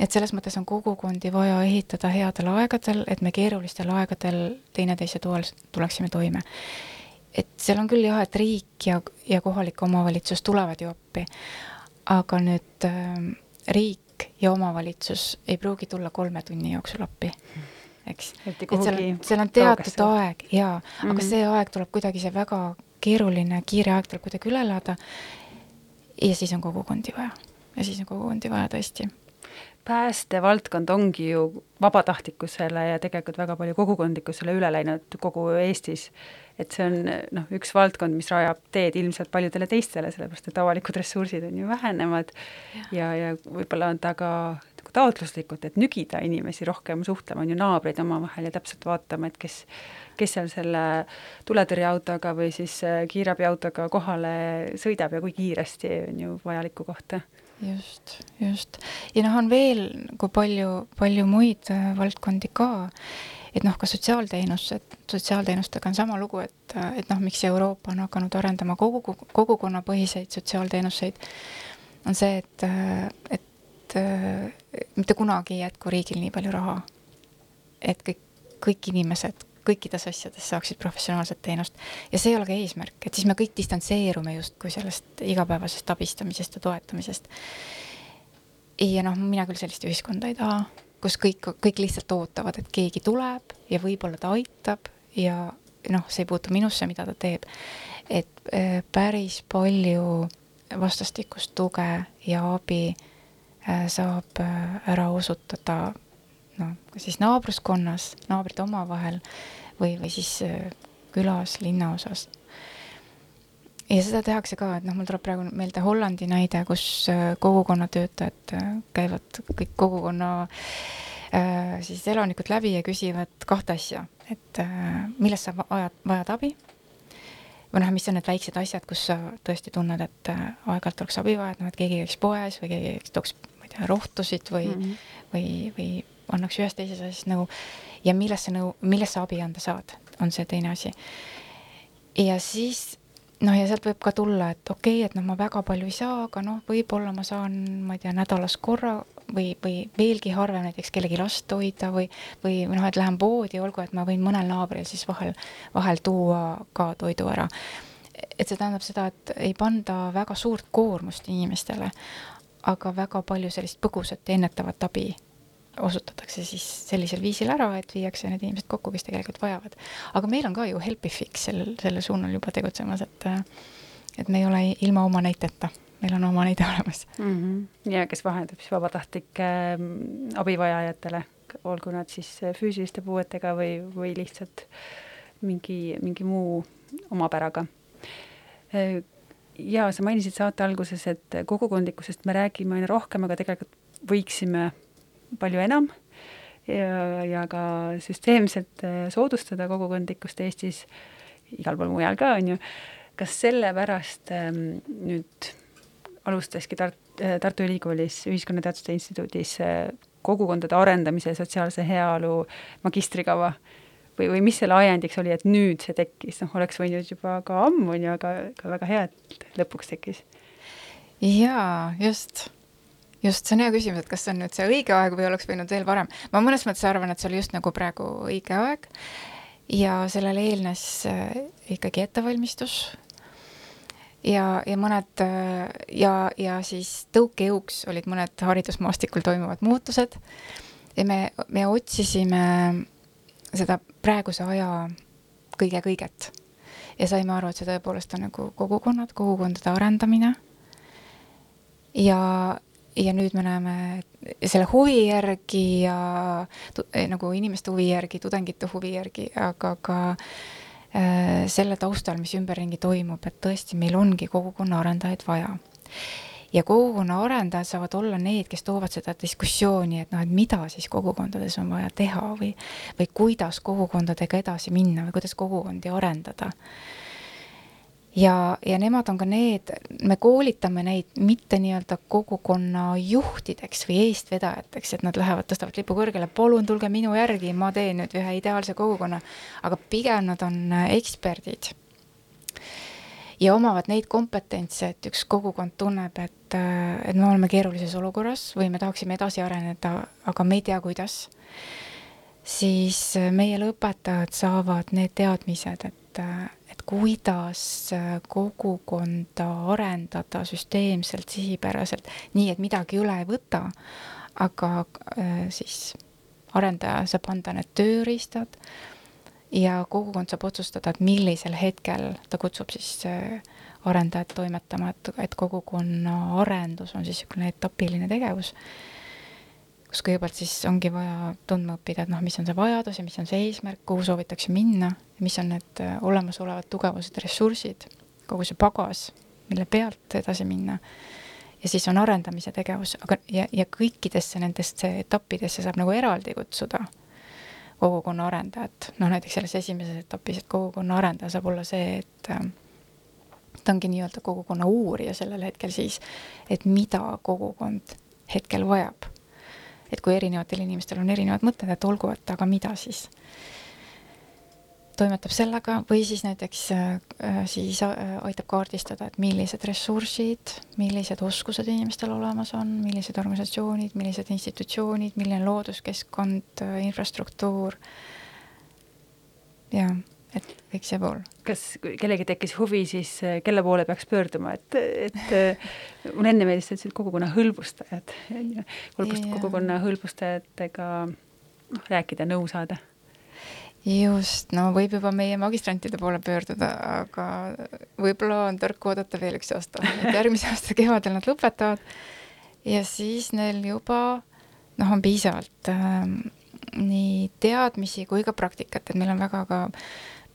et selles mõttes on kogukondi vaja ehitada headel aegadel, et me keerulistel aegadel teineteise toel tuleksime toime. et seal on küll jah, et riik ja, ja kohalik omavalitsus tulevad ju appi, aga nüüd äh, riik ja omavalitsus ei pruugi tulla kolme tunni jooksul appi, eks. Et seal on, seal on teatud kaugesse. aeg jaa mm, -hmm. aga Mhm. see aeg tuleb kuidagi, see väga keeruline, kiire aeg tuleb kuidagi üle elada. ja siis on kogukondi vaja ja siis on kogukondi vaja tõesti. päästevaldkond ongi ju vabatahtlikkusele ja tegelikult väga palju kogukondlikkusele üle läinud kogu Eestis. Et see on noh, üks valdkond, mis rajab teed ilmselt paljudele teistele, sellepärast et avalikud ressursid on ju vähenevad ja, ja võib-olla on ta ka nagu taotluslikult, et nügida inimesi rohkem suhtlema, on ju naabreid omavahel ja täpselt vaatama, et kes, kes seal selle tuletõrjeautoga või siis äh, kiirabiautoga kohale sõidab ja kui kiiresti on ju vajalikku kohta. Just, just. ja noh, on veel nagu palju, palju muid äh, valdkondi ka, et noh, ka sotsiaalteenused, sotsiaalteenustega on sama lugu, et, et noh, miks Euroopa on hakanud arendama kogu, kogukonnapõhiseid sotsiaalteenuseid, on see, et, et mitte kunagi ei jätku riigil nii palju raha. et kõik, kõik inimesed kõikides asjades saaksid professionaalset teenust ja see ei ole ka eesmärk, et siis me kõik distantseerume justkui sellest igapäevasest abistamisest ja toetamisest. ja noh, mina küll sellist ühiskonda ei taha, kus kõik, kõik lihtsalt ootavad, et keegi tuleb ja võib-olla ta aitab ja noh, see ei puutu minusse, mida ta teeb. et äh, päris palju vastastikust tuge ja abi äh, saab äh, ära osutada noh, kas siis naabruskonnas, naabrite omavahel või, või siis külas, linnaosas. Ja seda tehakse ka, et noh, mul tuleb praegu meelde Hollandi näide, kus äh, kogukonnatöötajad äh, käivad kõik kogukonna äh, siis elanikud läbi ja küsivad kahte asja, et millest sa vajad, vajad abi või noh, mis on need väiksed asjad, kus sa tõesti tunned, et aeg-ajalt oleks abi vaja, et noh, et keegi käiks poes või keegi käiks, tooks, ma ei tea, rohtusid või mm, -hmm. või, või annaks ühes teises asjas nõu ja millest sa nõu, millest sa abi anda saad, on see teine asi. ja siis noh, ja sealt võib ka tulla, et okei okay,, et noh, ma väga palju ei saa, aga noh, võib-olla ma saan, ma ei tea, nädalas korra või, või veelgi harvem näiteks kellegi last hoida või, või noh, et lähen poodi, olgu, et ma võin mõnel naabril siis vahel, vahel tuua ka toidu ära. et see tähendab seda, et ei panda väga suurt koormust inimestele, aga väga palju sellist põgusat ja ennetavat abi osutatakse siis sellisel viisil ära, et viiakse need inimesed kokku, kes tegelikult vajavad. aga meil on ka ju Helpifix sellel, sellel suunal juba tegutsemas, et et me ei ole ilma oma näiteta, meil on oma näide olemas mm. -hmm. ja kes vahendab siis vabatahtlike mm, abivajajatele, olgu nad siis füüsiliste puuetega või, või lihtsalt mingi, mingi muu omapäraga. ja sa mainisid saate alguses, et kogukondlikkusest me räägime aina rohkem, aga tegelikult võiksime palju enam ja, ja ka süsteemselt soodustada kogukondlikkust Eestis, igal pool mujal ka, on ju. kas sellepärast ähm, nüüd alustaski Tart-, Tartu Ülikoolis Ühiskonnateaduste Instituudis äh, kogukondade arendamise ja sotsiaalse heaolu magistrikava või, või mis selle ajendiks oli, et nüüd see tekkis, noh, oleks võinud juba ka ammu, on ju, aga, aga väga hea, et lõpuks tekkis. jaa, just just, see on hea küsimus, et kas see on nüüd see õige aeg või oleks võinud veel varem. ma mõnes mõttes arvan, et see oli just nagu praegu õige aeg. Ja sellele eelnes äh, ikkagi ettevalmistus. Ja, ja mõned äh, ja, ja siis tõukejõuks olid mõned haridusmaastikul toimuvad muutused. Ja me, me otsisime seda praeguse aja kõige-kõiget ja saime aru, et see tõepoolest on nagu kogukonnad, kogukondade arendamine. Ja, ja nüüd me näeme selle huvi järgi ja eh, nagu inimeste huvi järgi, tudengite huvi järgi, aga ka äh, selle taustal, mis ümberringi toimub, et tõesti, meil ongi kogukonna arendajaid vaja. ja kogukonna arendajad saavad olla need, kes toovad seda diskussiooni, et noh, et mida siis kogukondades on vaja teha või, või kuidas kogukondadega edasi minna või kuidas kogukondi arendada ja, ja nemad on ka need, me koolitame neid mitte nii-öelda kogukonna juhtideks või eestvedajateks, et nad lähevad, tõstavad lipu kõrgele, palun tulge minu järgi, ma teen nüüd ühe ideaalse kogukonna, aga pigem nad on eksperdid. ja omavad neid kompetentse, et üks kogukond tunneb, et, et me oleme keerulises olukorras või me tahaksime edasi areneda, aga me ei tea, kuidas siis meie õpetajad saavad need teadmised, et kuidas äh, kogukonda arendada süsteemselt, sihipäraselt, nii et midagi üle ei võta, aga äh, siis arendaja saab anda need tööriistad ja kogukond saab otsustada, et millisel hetkel ta kutsub siis äh, arendajat toimetama, et, et kogukonna arendus on siis niisugune etapiline tegevus kus kõigepealt siis ongi vaja tundma õppida, et noh, mis on see vajadus ja mis on see eesmärk, kuhu soovitakse minna, mis on need äh, olemasolevad tugevused, ressursid, kogu see pagas, mille pealt edasi minna. ja siis on arendamise tegevus, aga ja, ja kõikidesse nendesse etappidesse saab nagu eraldi kutsuda kogukonna arendajat, noh näiteks selles esimeses etapis, et kogukonna arendaja saab olla see, et äh, ta ongi nii-öelda kogukonna uurija sellel hetkel siis, et mida kogukond hetkel vajab et kui erinevatel inimestel on erinevad mõtted, et olgu, et aga mida siis toimetab sellega või siis näiteks äh, siis äh, aitab kaardistada, et millised ressursid, millised oskused inimestel olemas on, millised organisatsioonid, millised institutsioonid, milline looduskeskkond, äh, infrastruktuur. jah et kõik see pool. kas kellelgi tekkis huvi, siis äh, kelle poole peaks pöörduma, et, et äh, mulle enne meeldis, sa ütlesid kogukonna hõlbustajad, hõlbust, kogukonna hõlbustajatega noh, rääkida, nõu saada. just, no võib juba meie magistrantide poole pöörduda, aga võib-olla on tark oodata veel üks aasta, [LAUGHS] et järgmise aasta kevadel nad lõpetavad. Ja siis neil juba noh, on piisavalt äh, nii teadmisi kui ka praktikat, et meil on väga ka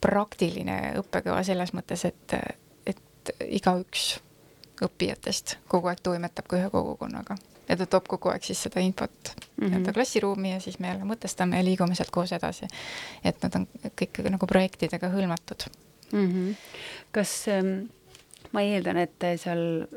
praktiline õppekava selles mõttes, et, et igaüks õppijatest kogu aeg toimetab ka ühe kogukonnaga ja ta toob kogu aeg siis seda infot mm -hmm. nii-öelda klassiruumi ja siis me jälle mõtestame ja liigume sealt koos edasi. et nad on kõik nagu projektidega hõlmatud mm. -hmm. kas ähm, ma eeldan, et seal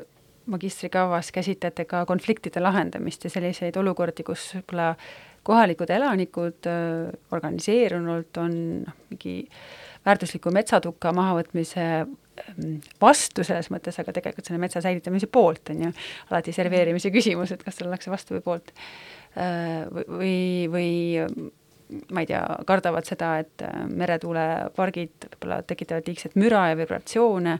magistrikavas käsitlete ka konfliktide lahendamist ja selliseid olukordi, kus võib-olla kohalikud elanikud äh, organiseerunult on noh, mingi äh, väärtusliku metsatuka mahavõtmise ähm, vastu selles mõttes, aga tegelikult selle metsa säilitamise poolt, on ju, alati serveerimise küsimus, et kas ollakse vastu või poolt. Äh, või, või ma ei tea, kardavad seda, et äh, meretuulepargid võib-olla tekitavad liigset müra ja vibratsioone,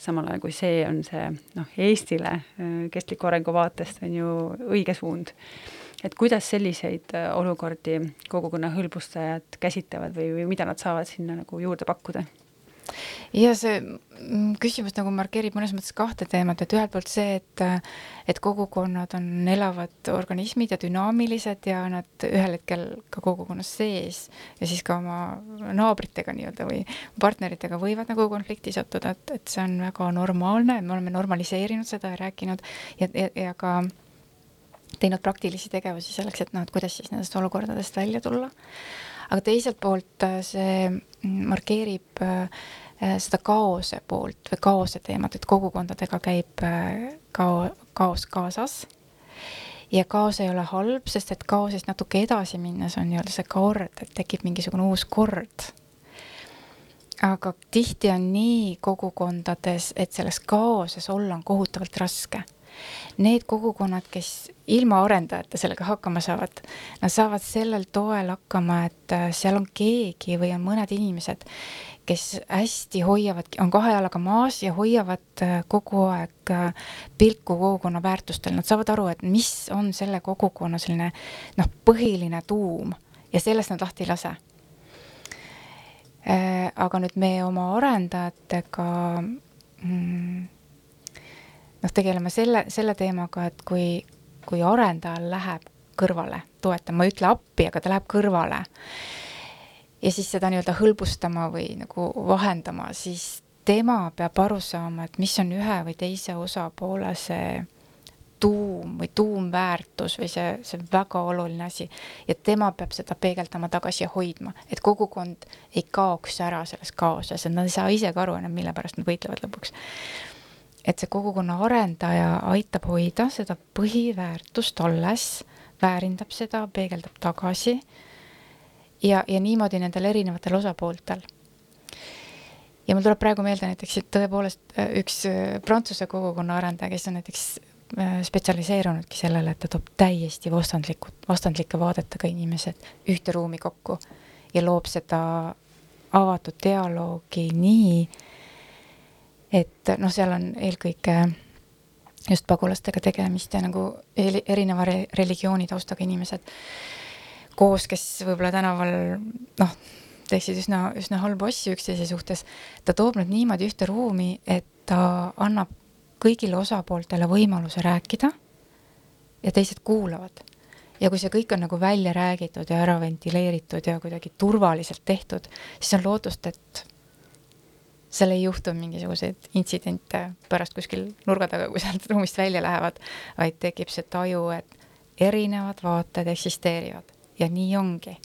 samal ajal kui see on see noh, Eestile äh, kestliku arengu vaatest on ju õige suund et kuidas selliseid äh, olukordi kogukonna hõlbustajad käsitlevad või, või mida nad saavad sinna nagu juurde pakkuda? ja see mm, küsimus nagu markeerib mõnes mõttes kahte teemat, et ühelt poolt see, et et kogukonnad on elavad organismid ja dünaamilised ja nad ühel hetkel ka kogukonnas sees ja siis ka oma naabritega nii-öelda või partneritega võivad nagu konflikti sattuda, et, et see on väga normaalne, me oleme normaliseerinud seda ja rääkinud ja, ja, ja ka teinud praktilisi tegevusi selleks, et noh, et kuidas siis nendest olukordadest välja tulla. aga teiselt poolt äh, see markeerib äh, seda kaose poolt või kaose teemat, et kogukondadega käib kao-, kaos kaasas ja kaos ei ole halb, sest et kaosest natuke edasi minnes on nii-öelda see kord, et tekib mingisugune uus kord. aga tihti on nii kogukondades, et selles kaoses olla on kohutavalt raske. Need kogukonnad, kes ilma arendajate sellega hakkama saavad, nad saavad sellel toel hakkama, et äh, seal on keegi või on mõned inimesed, kes hästi hoiavad, on kahe jalaga maas ja hoiavad äh, kogu aeg äh, pilku kogukonna väärtustel, nad saavad aru, et mis on selle kogukonna selline noh, põhiline tuum ja sellest nad lahti ei lase. Aga nüüd me oma arendajatega mm, noh, tegeleme selle, selle teemaga, et kui, kui arendajal läheb kõrvale toetama, ma ei ütle appi, aga ta läheb kõrvale ja siis seda nii-öelda hõlbustama või nagu vahendama, siis tema peab aru saama, et mis on ühe või teise osapoole see tuum või tuumväärtus või see, see väga oluline asi. ja tema peab seda peegeldama tagasi ja hoidma, et kogukond ei kaoks ära selles kaoses, et nad ei saa ise ka aru enam, mille pärast nad võitlevad lõpuks. Et see kogukonna arendaja aitab hoida seda põhiväärtust alles, väärindab seda, peegeldab tagasi ja, ja niimoodi nendel erinevatel osapooltel. ja mul tuleb praegu meelde näiteks, tõepoolest äh, üks äh, Prantsuse kogukonna arendaja, kes on näiteks äh, spetsialiseerunudki sellele, et ta toob täiesti vastandlikud, vastandlike vaadetega inimesed ühte ruumi kokku ja loob seda avatud dialoogi nii, et noh, seal on eelkõige just pagulastega tegemist ja nagu erineva re religiooni taustaga inimesed koos, kes võib-olla tänaval noh, teeksid üsna, üsna halbu asju üksteise suhtes, ta toob nad niimoodi ühte ruumi, et ta annab kõigile osapooltele võimaluse rääkida ja teised kuulavad. ja kui see kõik on nagu välja räägitud ja ära ventileeritud ja kuidagi turvaliselt tehtud, siis on lootust, et seal ei juhtu mingisuguseid intsidente pärast kuskil nurga taga, kui sealt ruumist välja lähevad, vaid tekib see taju, et erinevad vaated eksisteerivad ja nii ongi.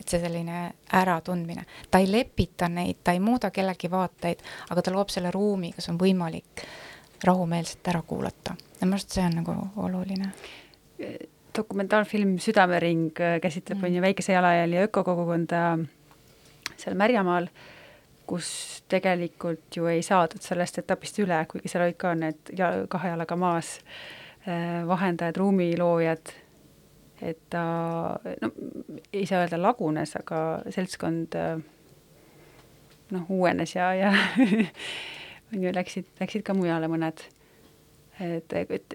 et see selline äratundmine, ta ei lepita neid, ta ei muuda kellegi vaateid, aga ta loob selle ruumi, kus on võimalik rahumeelselt ära kuulata ja minu arust see on nagu oluline dokumentaalfilm Südamering käsitleb mm., on ju, väikese jalajälje ökokogukonda seal Märjamaal, kus tegelikult ju ei saadud sellest etapist üle, kuigi seal olid ka need ja kahe jalaga maas eh, vahendajad, ruumiloojad, et ta no ei saa öelda lagunes, aga seltskond noh, uuenes ja, ja [LAUGHS] on ju, läksid, läksid ka mujale mõned. et, et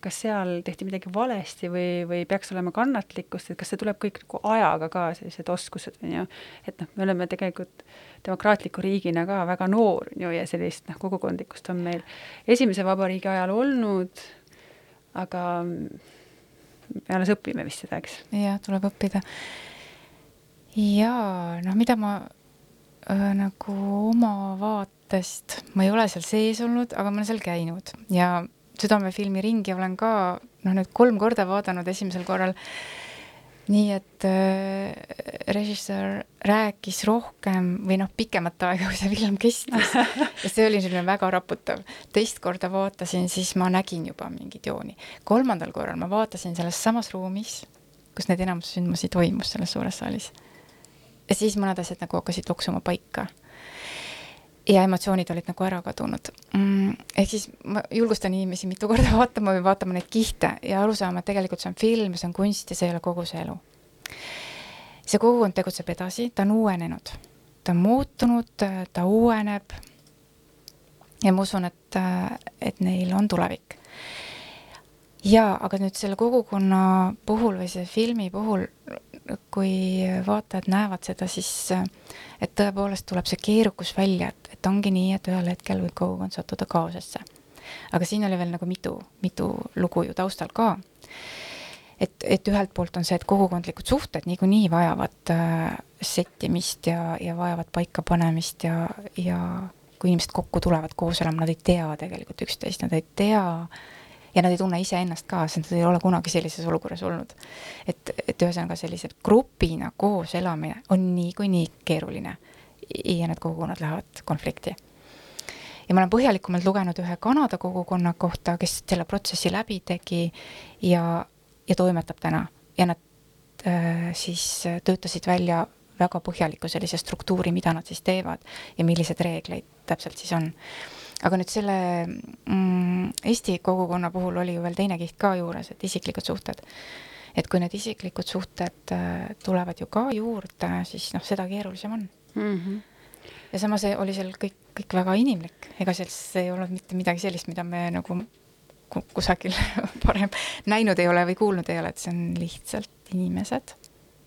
kas seal tehti midagi valesti või, või peaks olema kannatlikkust, et kas see tuleb kõik nagu ajaga ka, sellised oskused, on ju, et noh, me oleme tegelikult demokraatliku riigina ka väga noor ju ja sellist noh, kogukondlikkust on meil esimese vabariigi ajal olnud, aga me alles õpime vist seda, eks? jah, tuleb õppida. jaa, noh, mida ma äh, nagu oma vaatest, ma ei ole seal sees olnud, aga ma olen seal käinud ja Südamefilmi ringi olen ka noh, nüüd kolm korda vaadanud, esimesel korral äh, nii et äh, režissöör rääkis rohkem või noh, pikemat aega, kui see film kestis [LAUGHS] ja see oli selline väga raputav. teist korda vaatasin, siis ma nägin juba mingit jooni. kolmandal korral ma vaatasin selles samas ruumis, kus need enamus sündmusi toimus selles suures saalis. ja siis mõned asjad nagu hakkasid loksuma paika ja emotsioonid olid nagu ära kadunud mm,. ehk siis ma julgustan inimesi mitu korda [LAUGHS] vaatama või vaatama neid kihte ja aru saama, et tegelikult see on film, see on kunst ja see ei ole kogu see elu. see kogukond tegutseb edasi, ta on uuenenud, ta on muutunud, ta uueneb. ja ma usun, et, et neil on tulevik. jaa, aga nüüd selle kogukonna puhul või selle filmi puhul, kui vaatajad näevad seda, siis et tõepoolest tuleb see keerukus välja, et, et ongi nii, et ühel hetkel võib kogukond sattuda kaosesse. aga siin oli veel nagu mitu, mitu lugu ju taustal ka. et, et ühelt poolt on see, et kogukondlikud suhted niikuinii vajavad äh, settimist ja, ja vajavad paikapanemist ja, ja kui inimesed kokku tulevad koos elama, nad ei tea tegelikult üksteist, nad ei tea ja nad ei tunne iseennast ka, sest nad ei ole kunagi sellises olukorras olnud. et, et ühesõnaga sellised grupina koos elamine on niikuinii keeruline ja need kogukonnad lähevad konflikti. ja ma olen põhjalikumalt lugenud ühe Kanada kogukonna kohta, kes selle protsessi läbi tegi ja, ja toimetab täna ja nad äh, siis töötasid välja väga põhjaliku sellise struktuuri, mida nad siis teevad ja millised reegleid täpselt siis on. aga nüüd selle mm, Eesti kogukonna puhul oli ju veel teine kiht ka juures, et isiklikud suhted. et kui need isiklikud suhted äh, tulevad ju ka juurde, siis noh, seda keerulisem on mm. -hmm. ja samas oli seal kõik, kõik väga inimlik, ega selles ei olnud mitte midagi sellist, mida me nagu ku- kusagil [LAUGHS] varem näinud ei ole või kuulnud ei ole, et see on lihtsalt inimesed.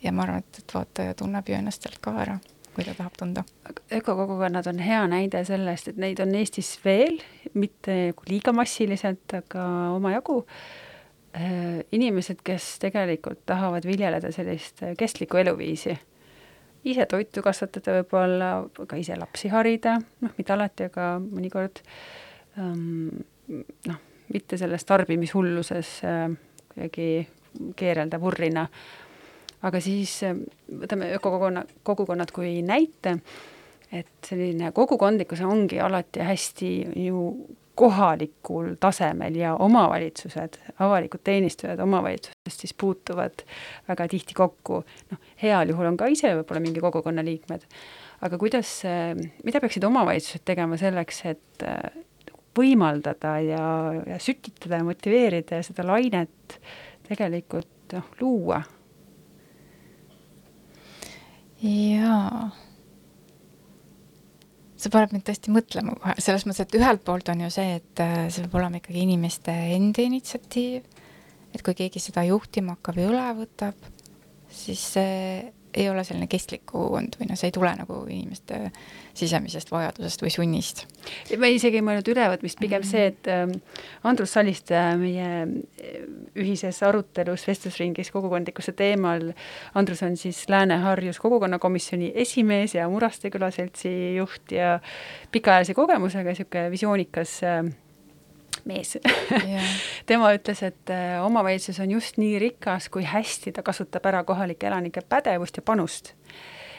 ja ma arvan, et, et vaataja tunneb ju ennast sealt ka ära, kui ta tahab tunda. ökokogukonnad on hea näide sellest, et neid on Eestis veel, mitte liiga massiliselt, aga omajagu. inimesed, kes tegelikult tahavad viljeleda sellist kestlikku eluviisi, ise toitu kasvatada võib-olla, ka ise lapsi harida, noh, mitte alati, aga mõnikord ähm, noh, mitte selles tarbimishulluses äh, kuidagi keerelda vurrina. aga siis äh, võtame ökokogukonna, kogukonnad kui näite, et selline kogukondlikkus ongi alati hästi ju kohalikul tasemel ja omavalitsused, avalikud teenistujad omavalitsustest siis puutuvad väga tihti kokku, noh, heal juhul on ka ise võib-olla mingi kogukonna liikmed, aga kuidas, mida peaksid omavalitsused tegema selleks, et äh, võimaldada ja, ja sütitada ja motiveerida ja seda lainet tegelikult noh, luua. jaa. See paneb mind tõesti mõtlema kohe, selles mõttes, et ühelt poolt on ju see, et äh, see peab olema ikkagi inimeste enda initsiatiiv, et kui keegi seda juhtima hakkab ja üle võtab, siis see ei ole selline kestlik kogukond või noh, see ei tule nagu inimeste sisemisest vajadusest või sunnist. ma isegi ei mõelnud ülevõtmist, pigem see, et ähm, Andrus Saliste meie äh, ühises arutelus vestlusringis kogukondlikkuse teemal, Andrus on siis Lääne-Harjus kogukonnakomisjoni esimees ja Muraste külaseltsi juht ja pikaajalise kogemusega, niisugune visioonikas äh, mees [LAUGHS] tema ütles, et äh, omavalitsus on just nii rikas, kui hästi ta kasutab ära kohalike elanike pädevust ja panust.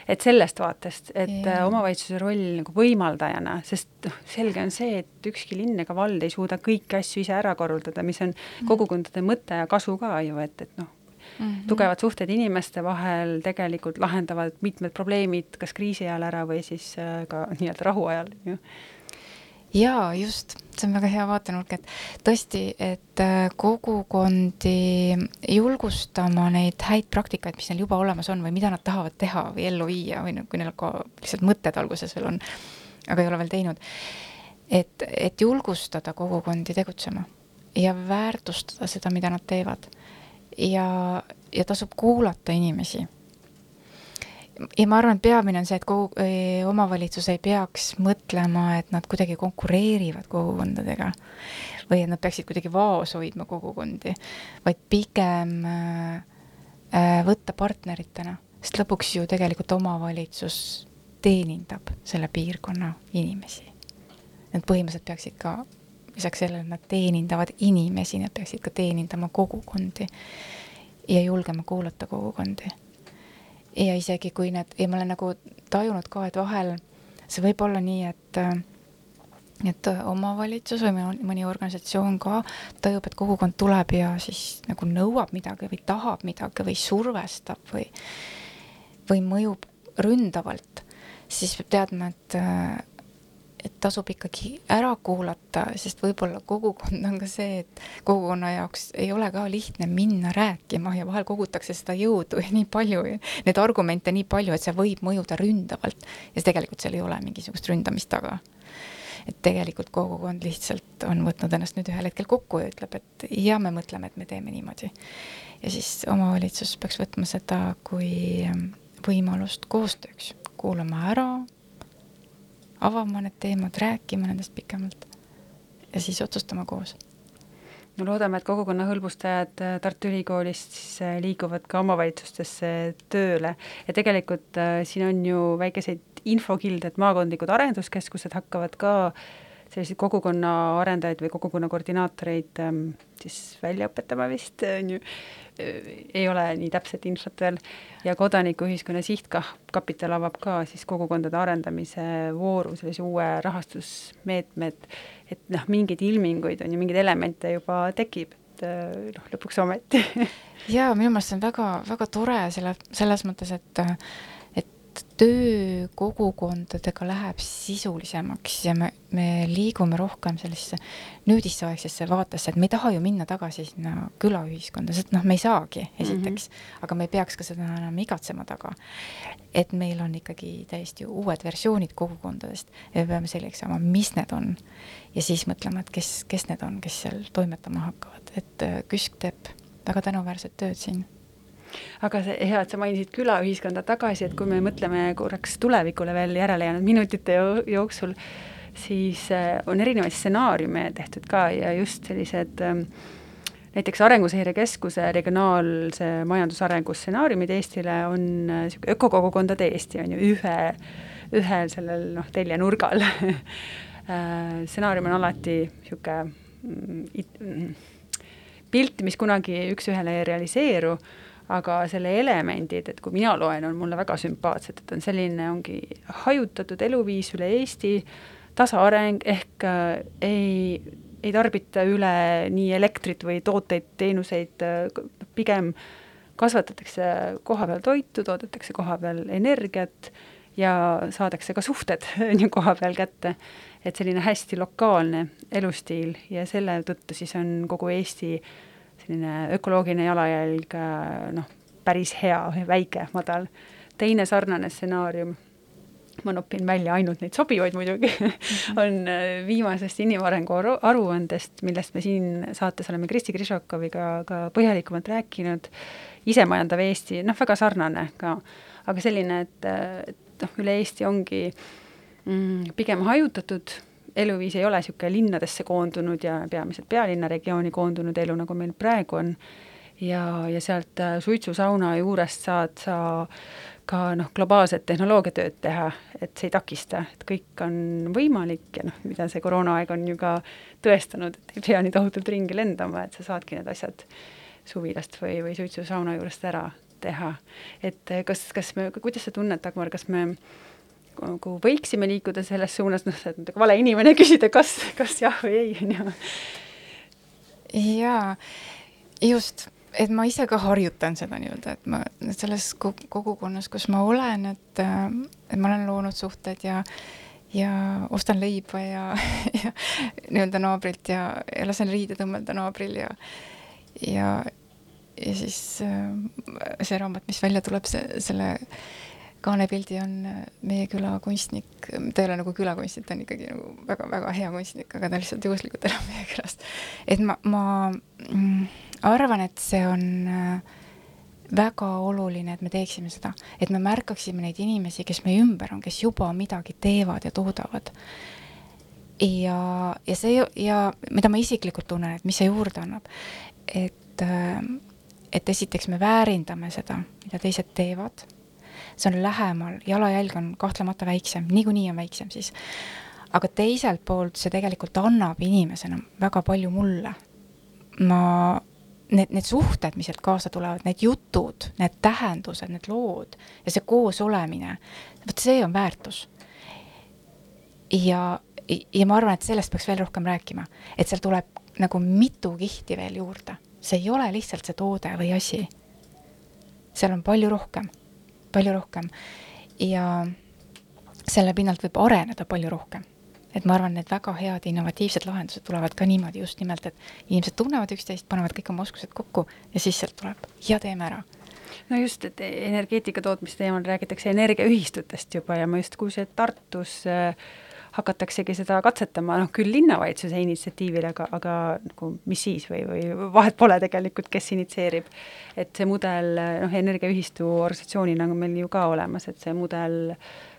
et sellest vaatest, et Jaa. yeah. omavalitsuse roll nagu võimaldajana, sest noh, selge on see, et ükski linn ega vald ei suuda kõiki asju ise ära korraldada, mis on kogukondade mõte ja kasu ka ju, et, et noh, Mhm. tugevad suhted inimeste vahel tegelikult lahendavad mitmed probleemid kas kriisi ajal ära või siis äh, ka nii-öelda rahu ajal. Jaa, just, see on väga hea vaatenurk, et tõesti, et äh, kogukondi julgustama neid häid praktikaid, mis neil juba olemas on või mida nad tahavad teha või ellu viia või noh, kui neil ka lihtsalt mõtted alguses veel on, aga ei ole veel teinud. et, et julgustada kogukondi tegutsema ja väärtustada seda, mida nad teevad. ja, ja tasub kuulata inimesi ja ma arvan, et peamine on see, et kogu, omavalitsus ei peaks mõtlema, et nad kuidagi konkureerivad kogukondadega või et nad peaksid kuidagi vaos hoidma kogukondi, vaid pigem äh, võtta partneritena, sest lõpuks ju tegelikult omavalitsus teenindab selle piirkonna inimesi. Nad põhimõtteliselt peaksid ka, lisaks sellele, et nad teenindavad inimesi, nad peaksid ka teenindama kogukondi ja julgema kuulata kogukondi ja isegi kui need, ja ma olen nagu tajunud ka, et vahel see võib olla nii, et et omavalitsus või mõni- organisatsioon ka tajub, et kogukond tuleb ja siis nagu nõuab midagi või tahab midagi või survestab või või mõjub ründavalt, siis peab teadma, et et tasub ikkagi ära kuulata, sest võib-olla kogukond on ka see, et kogukonna jaoks ei ole ka lihtne minna rääkima ja vahel kogutakse seda jõudu [LAUGHS] ja nii palju, neid argumente nii palju, et see võib mõjuda ründavalt ja tegelikult seal ei ole mingisugust ründamist taga. et tegelikult kogukond lihtsalt on võtnud ennast nüüd ühel hetkel kokku ja ütleb, et ja me mõtleme, et me teeme niimoodi. ja siis omavalitsus peaks võtma seda kui võimalust koostööks, kuulama ära avama need teemad, rääkima nendest pikemalt ja siis otsustama koos. no loodame, et kogukonna hõlbustajad äh, Tartu Ülikoolist siis äh, liiguvad ka omavalitsustesse tööle ja tegelikult äh, siin on ju väikeseid infokilde, et maakondlikud arenduskeskused hakkavad ka selliseid kogukonna arendajaid või kogukonna koordinaatoreid ähm, siis välja õpetama vist, on ju, ei ole nii täpset infot veel, ja Kodanikuühiskonna Sihtkapital avab ka siis kogukondade arendamise vooru, sellise uue rahastusmeetmed, et noh, mingeid ilminguid on ju, mingeid elemente juba tekib, et äh, noh, lõpuks ometi. [LAUGHS] Jaa, minu meelest see on väga, väga tore selle, selles mõttes, et et töö kogukondadega läheb sisulisemaks ja me, me liigume rohkem sellisesse nüüdisaegsesse vaatesse, et me ei taha ju minna tagasi sinna külaühiskonda, sest noh, me ei saagi, esiteks mm, -hmm. aga me ei peaks ka seda enam igatsema taga. et meil on ikkagi täiesti uued versioonid kogukondadest ja me peame selgeks saama, mis need on. ja siis mõtlema, et kes, kes need on, kes seal toimetama hakkavad, et äh, KÜSK teeb väga tänuväärset tööd siin aga see hea, et sa mainisid külaühiskonda tagasi, et kui me mõtleme korraks tulevikule veel järele jäänud minutite jooksul, siis äh, on erinevaid stsenaariume tehtud ka ja just sellised ähm, näiteks Arenguseire Keskuse regionaalse majandusarengu stsenaariumid Eestile on niisugune äh, ökokogukondade Eesti on ju ühe, ühel sellel noh, teljenurgal. Äh, [LAUGHS] stsenaarium on alati niisugune mm, mm, pilt, mis kunagi üks-ühele ei realiseeru aga selle elemendid, et kui mina loen, on mulle väga sümpaatsed, et on selline, ongi hajutatud eluviis üle Eesti, tasaareng ehk äh, ei, ei tarbita üle nii elektrit või tooteid, teenuseid äh,, pigem kasvatatakse kohapeal toitu, toodetakse kohapeal energiat ja saadakse ka suhted [LAUGHS] on ju koha peal kätte. et selline hästi lokaalne elustiil ja selle tõttu siis on kogu Eesti äh, selline ökoloogiline jalajälg noh, päris hea, väike, madal. teine sarnane stsenaarium, ma nopin välja ainult neid sobivaid muidugi on äh, viimasest inimarengu aru, aruandest, millest me siin saates oleme Kristi Krišakoviga ka põhjalikumalt rääkinud, isemajandav Eesti, noh, väga sarnane ka, aga selline, et, et noh, üle Eesti ongi mm, pigem hajutatud eluviis ei ole niisugune linnadesse koondunud ja peamiselt pealinna regiooni koondunud elu, nagu meil praegu on, ja, ja sealt äh, suitsusauna juurest saad sa ka noh, globaalset tehnoloogiatööd teha, et see ei takista, et kõik on võimalik ja noh, mida see koroonaaeg on ju ka tõestanud, et ei pea nii tohutult ringi lendama, et sa saadki need asjad suvilast või, või suitsusauna juurest ära teha. et kas, kas me, kuidas sa tunned, Dagmar, kas me nagu võiksime liikuda selles suunas, noh, see on nagu vale inimene küsida, kas, kas jah või ei, on ju. jaa, just, et ma ise ka harjutan seda nii-öelda, et ma selles kogukonnas, kus ma olen, et, et ma olen loonud suhted ja ja ostan leiba ja, [LAUGHS] ja nii-öelda naabrilt ja, ja lasen riide tõmmelda naabril ja ja, ja siis see raamat, mis välja tuleb, see, selle kaanepildi on äh, meie küla kunstnik, ta ei ole nagu külakunstnik, ta on ikkagi nagu väga-väga hea kunstnik, aga ta lihtsalt juhuslikult elab meie külast. et ma, ma mm, arvan, et see on äh, väga oluline, et me teeksime seda, et me märkaksime neid inimesi, kes meie ümber on, kes juba midagi teevad ja toodavad. ja, ja see ja mida ma isiklikult tunnen, et mis see juurde annab, et, äh, et esiteks me väärindame seda, mida teised teevad see on lähemal, jalajälg on kahtlemata väiksem, niikuinii on väiksem siis. aga teiselt poolt see tegelikult annab inimesena väga palju mulle. ma, need, need suhted, mis sealt kaasa tulevad, need jutud, need tähendused, need lood ja see koosolemine, vot see on väärtus. ja, ja ma arvan, et sellest peaks veel rohkem rääkima, et seal tuleb nagu mitu kihti veel juurde, see ei ole lihtsalt see toode või asi. seal on palju rohkem palju rohkem. ja selle pinnalt võib areneda palju rohkem. et ma arvan, need väga head innovatiivsed lahendused tulevad ka niimoodi just nimelt, et inimesed tunnevad üksteist, panevad kõik oma oskused kokku ja siis sealt tuleb ja teeme ära no just, et energeetika tootmise teemal räägitakse energiaühistutest juba ja ma just kuulsin, et Tartus äh, hakataksegi seda katsetama, noh küll linnavalitsuse initsiatiivil, aga, aga nagu mis siis või, või vahet pole tegelikult, kes initsieerib. et see mudel, noh, energiaühistu organisatsioonina on meil ju ka olemas, et see mudel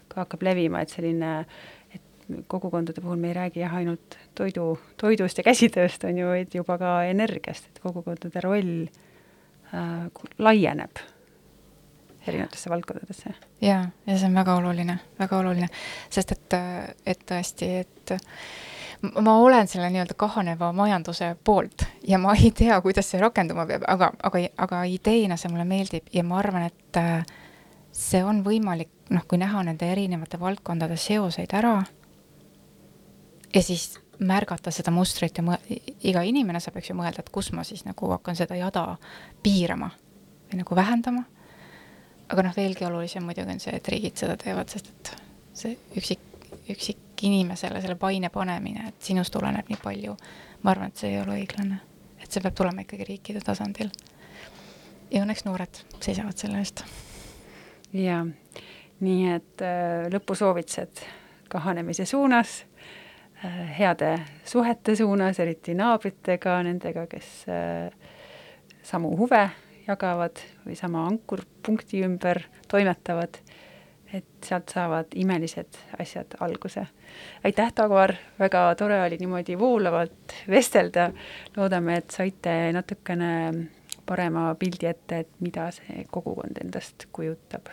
ka hakkab levima, et selline kogukondade puhul me ei räägi jah, ainult toidu, toidust ja käsitööst, on ju, vaid juba ka energiast, et kogukondade roll äh, laieneb erinevatesse valdkondadesse. jaa, ja see on väga oluline, väga oluline, sest et, et tõesti, et ma olen selle nii-öelda kahaneva majanduse poolt ja ma ei tea, kuidas see rakenduma peab, aga, aga, aga ideena see mulle meeldib ja ma arvan, et see on võimalik, noh, kui näha nende erinevate valdkondade seoseid ära ja siis märgata seda mustrit ja mõ- iga inimene saab, eks ju, mõelda, et kus ma siis nagu hakkan seda jada piirama või nagu vähendama. Aga noh, veelgi olulisem muidugi on see, et riigid seda teevad, sest et see üksik, üksikinimesele selle paine panemine, et sinust tuleneb nii palju, ma arvan, et see ei ole õiglane. et see peab tulema ikkagi riikide tasandil. ja õnneks noored seisavad selle eest. jaa, nii et äh, lõpusoovitused kahanemise suunas äh,, heade suhete suunas, eriti naabritega, nendega, kes äh, samu huve jagavad või sama ankurpunkti ümber toimetavad, et sealt saavad imelised asjad alguse. aitäh, Dagmar, väga tore oli niimoodi voolavalt vestelda, loodame, et saite natukene parema pildi ette, et mida see kogukond endast kujutab.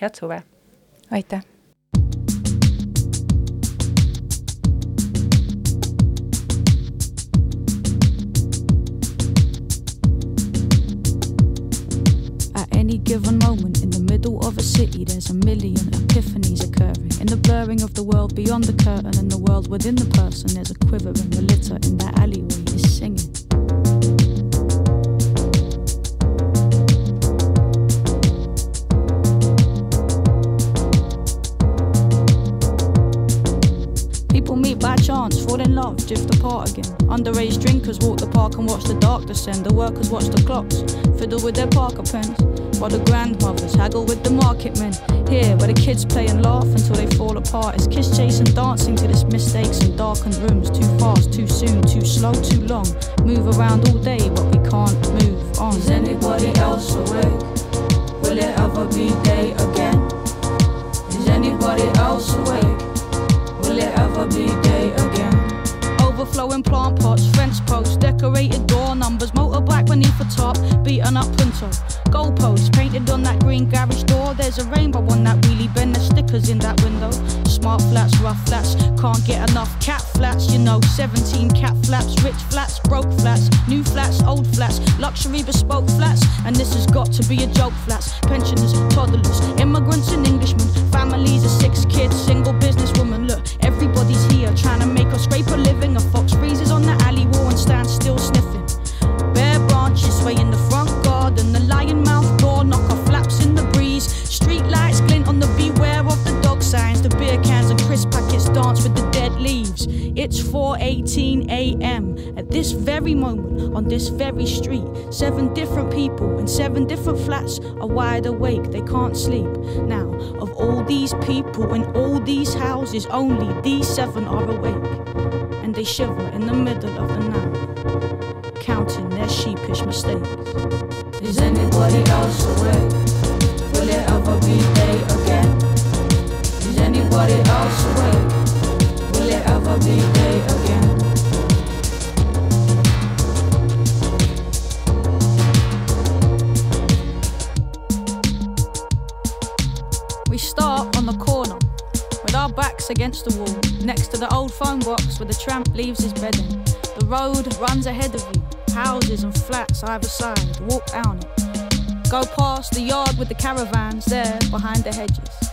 head suve! aitäh! Any given moment in the middle of a city, there's a million epiphanies occurring. In the blurring of the world beyond the curtain and the world within the person, there's a quiver quivering. The litter in that alleyway is singing. People meet by chance, fall in love, drift apart again. Underage drinkers walk the park and watch the dark descend. The workers watch the clocks, fiddle with their Parker pens. While the grandmothers haggle with the market men. Here, where the kids play and laugh until they fall apart. It's kiss chase and dancing to this mistakes in darkened rooms. Too fast, too soon, too slow, too long. Move around all day, but we can't move on. Is anybody else awake? Will it ever be day again? Is anybody else awake? Will it ever be day again? Overflowing plant pots, fence posts, decorated door numbers, motorbike beneath the top, beaten up punto. Goalposts painted on that green garage door. There's a rainbow on that wheelie bin, there's stickers in that window. Smart flats, rough flats, can't get enough cat flats, you know. 17 cat flats, rich flats, broke flats, new flats, old flats, luxury bespoke flats. And this has got to be a joke flats. Pensioners, toddlers, immigrants and Englishmen, families of six kids, single businesswoman. Scrape a living a 4:18 a.m. At this very moment, on this very street, seven different people in seven different flats are wide awake. They can't sleep. Now, of all these people in all these houses, only these seven are awake, and they shiver in the middle of the night counting their sheepish mistakes. Is anybody else awake? Will it ever be day again? Is anybody else awake? We start on the corner with our backs against the wall, next to the old phone box where the tramp leaves his bedding. The road runs ahead of you, houses and flats either side. Walk down it. Go past the yard with the caravans there behind the hedges.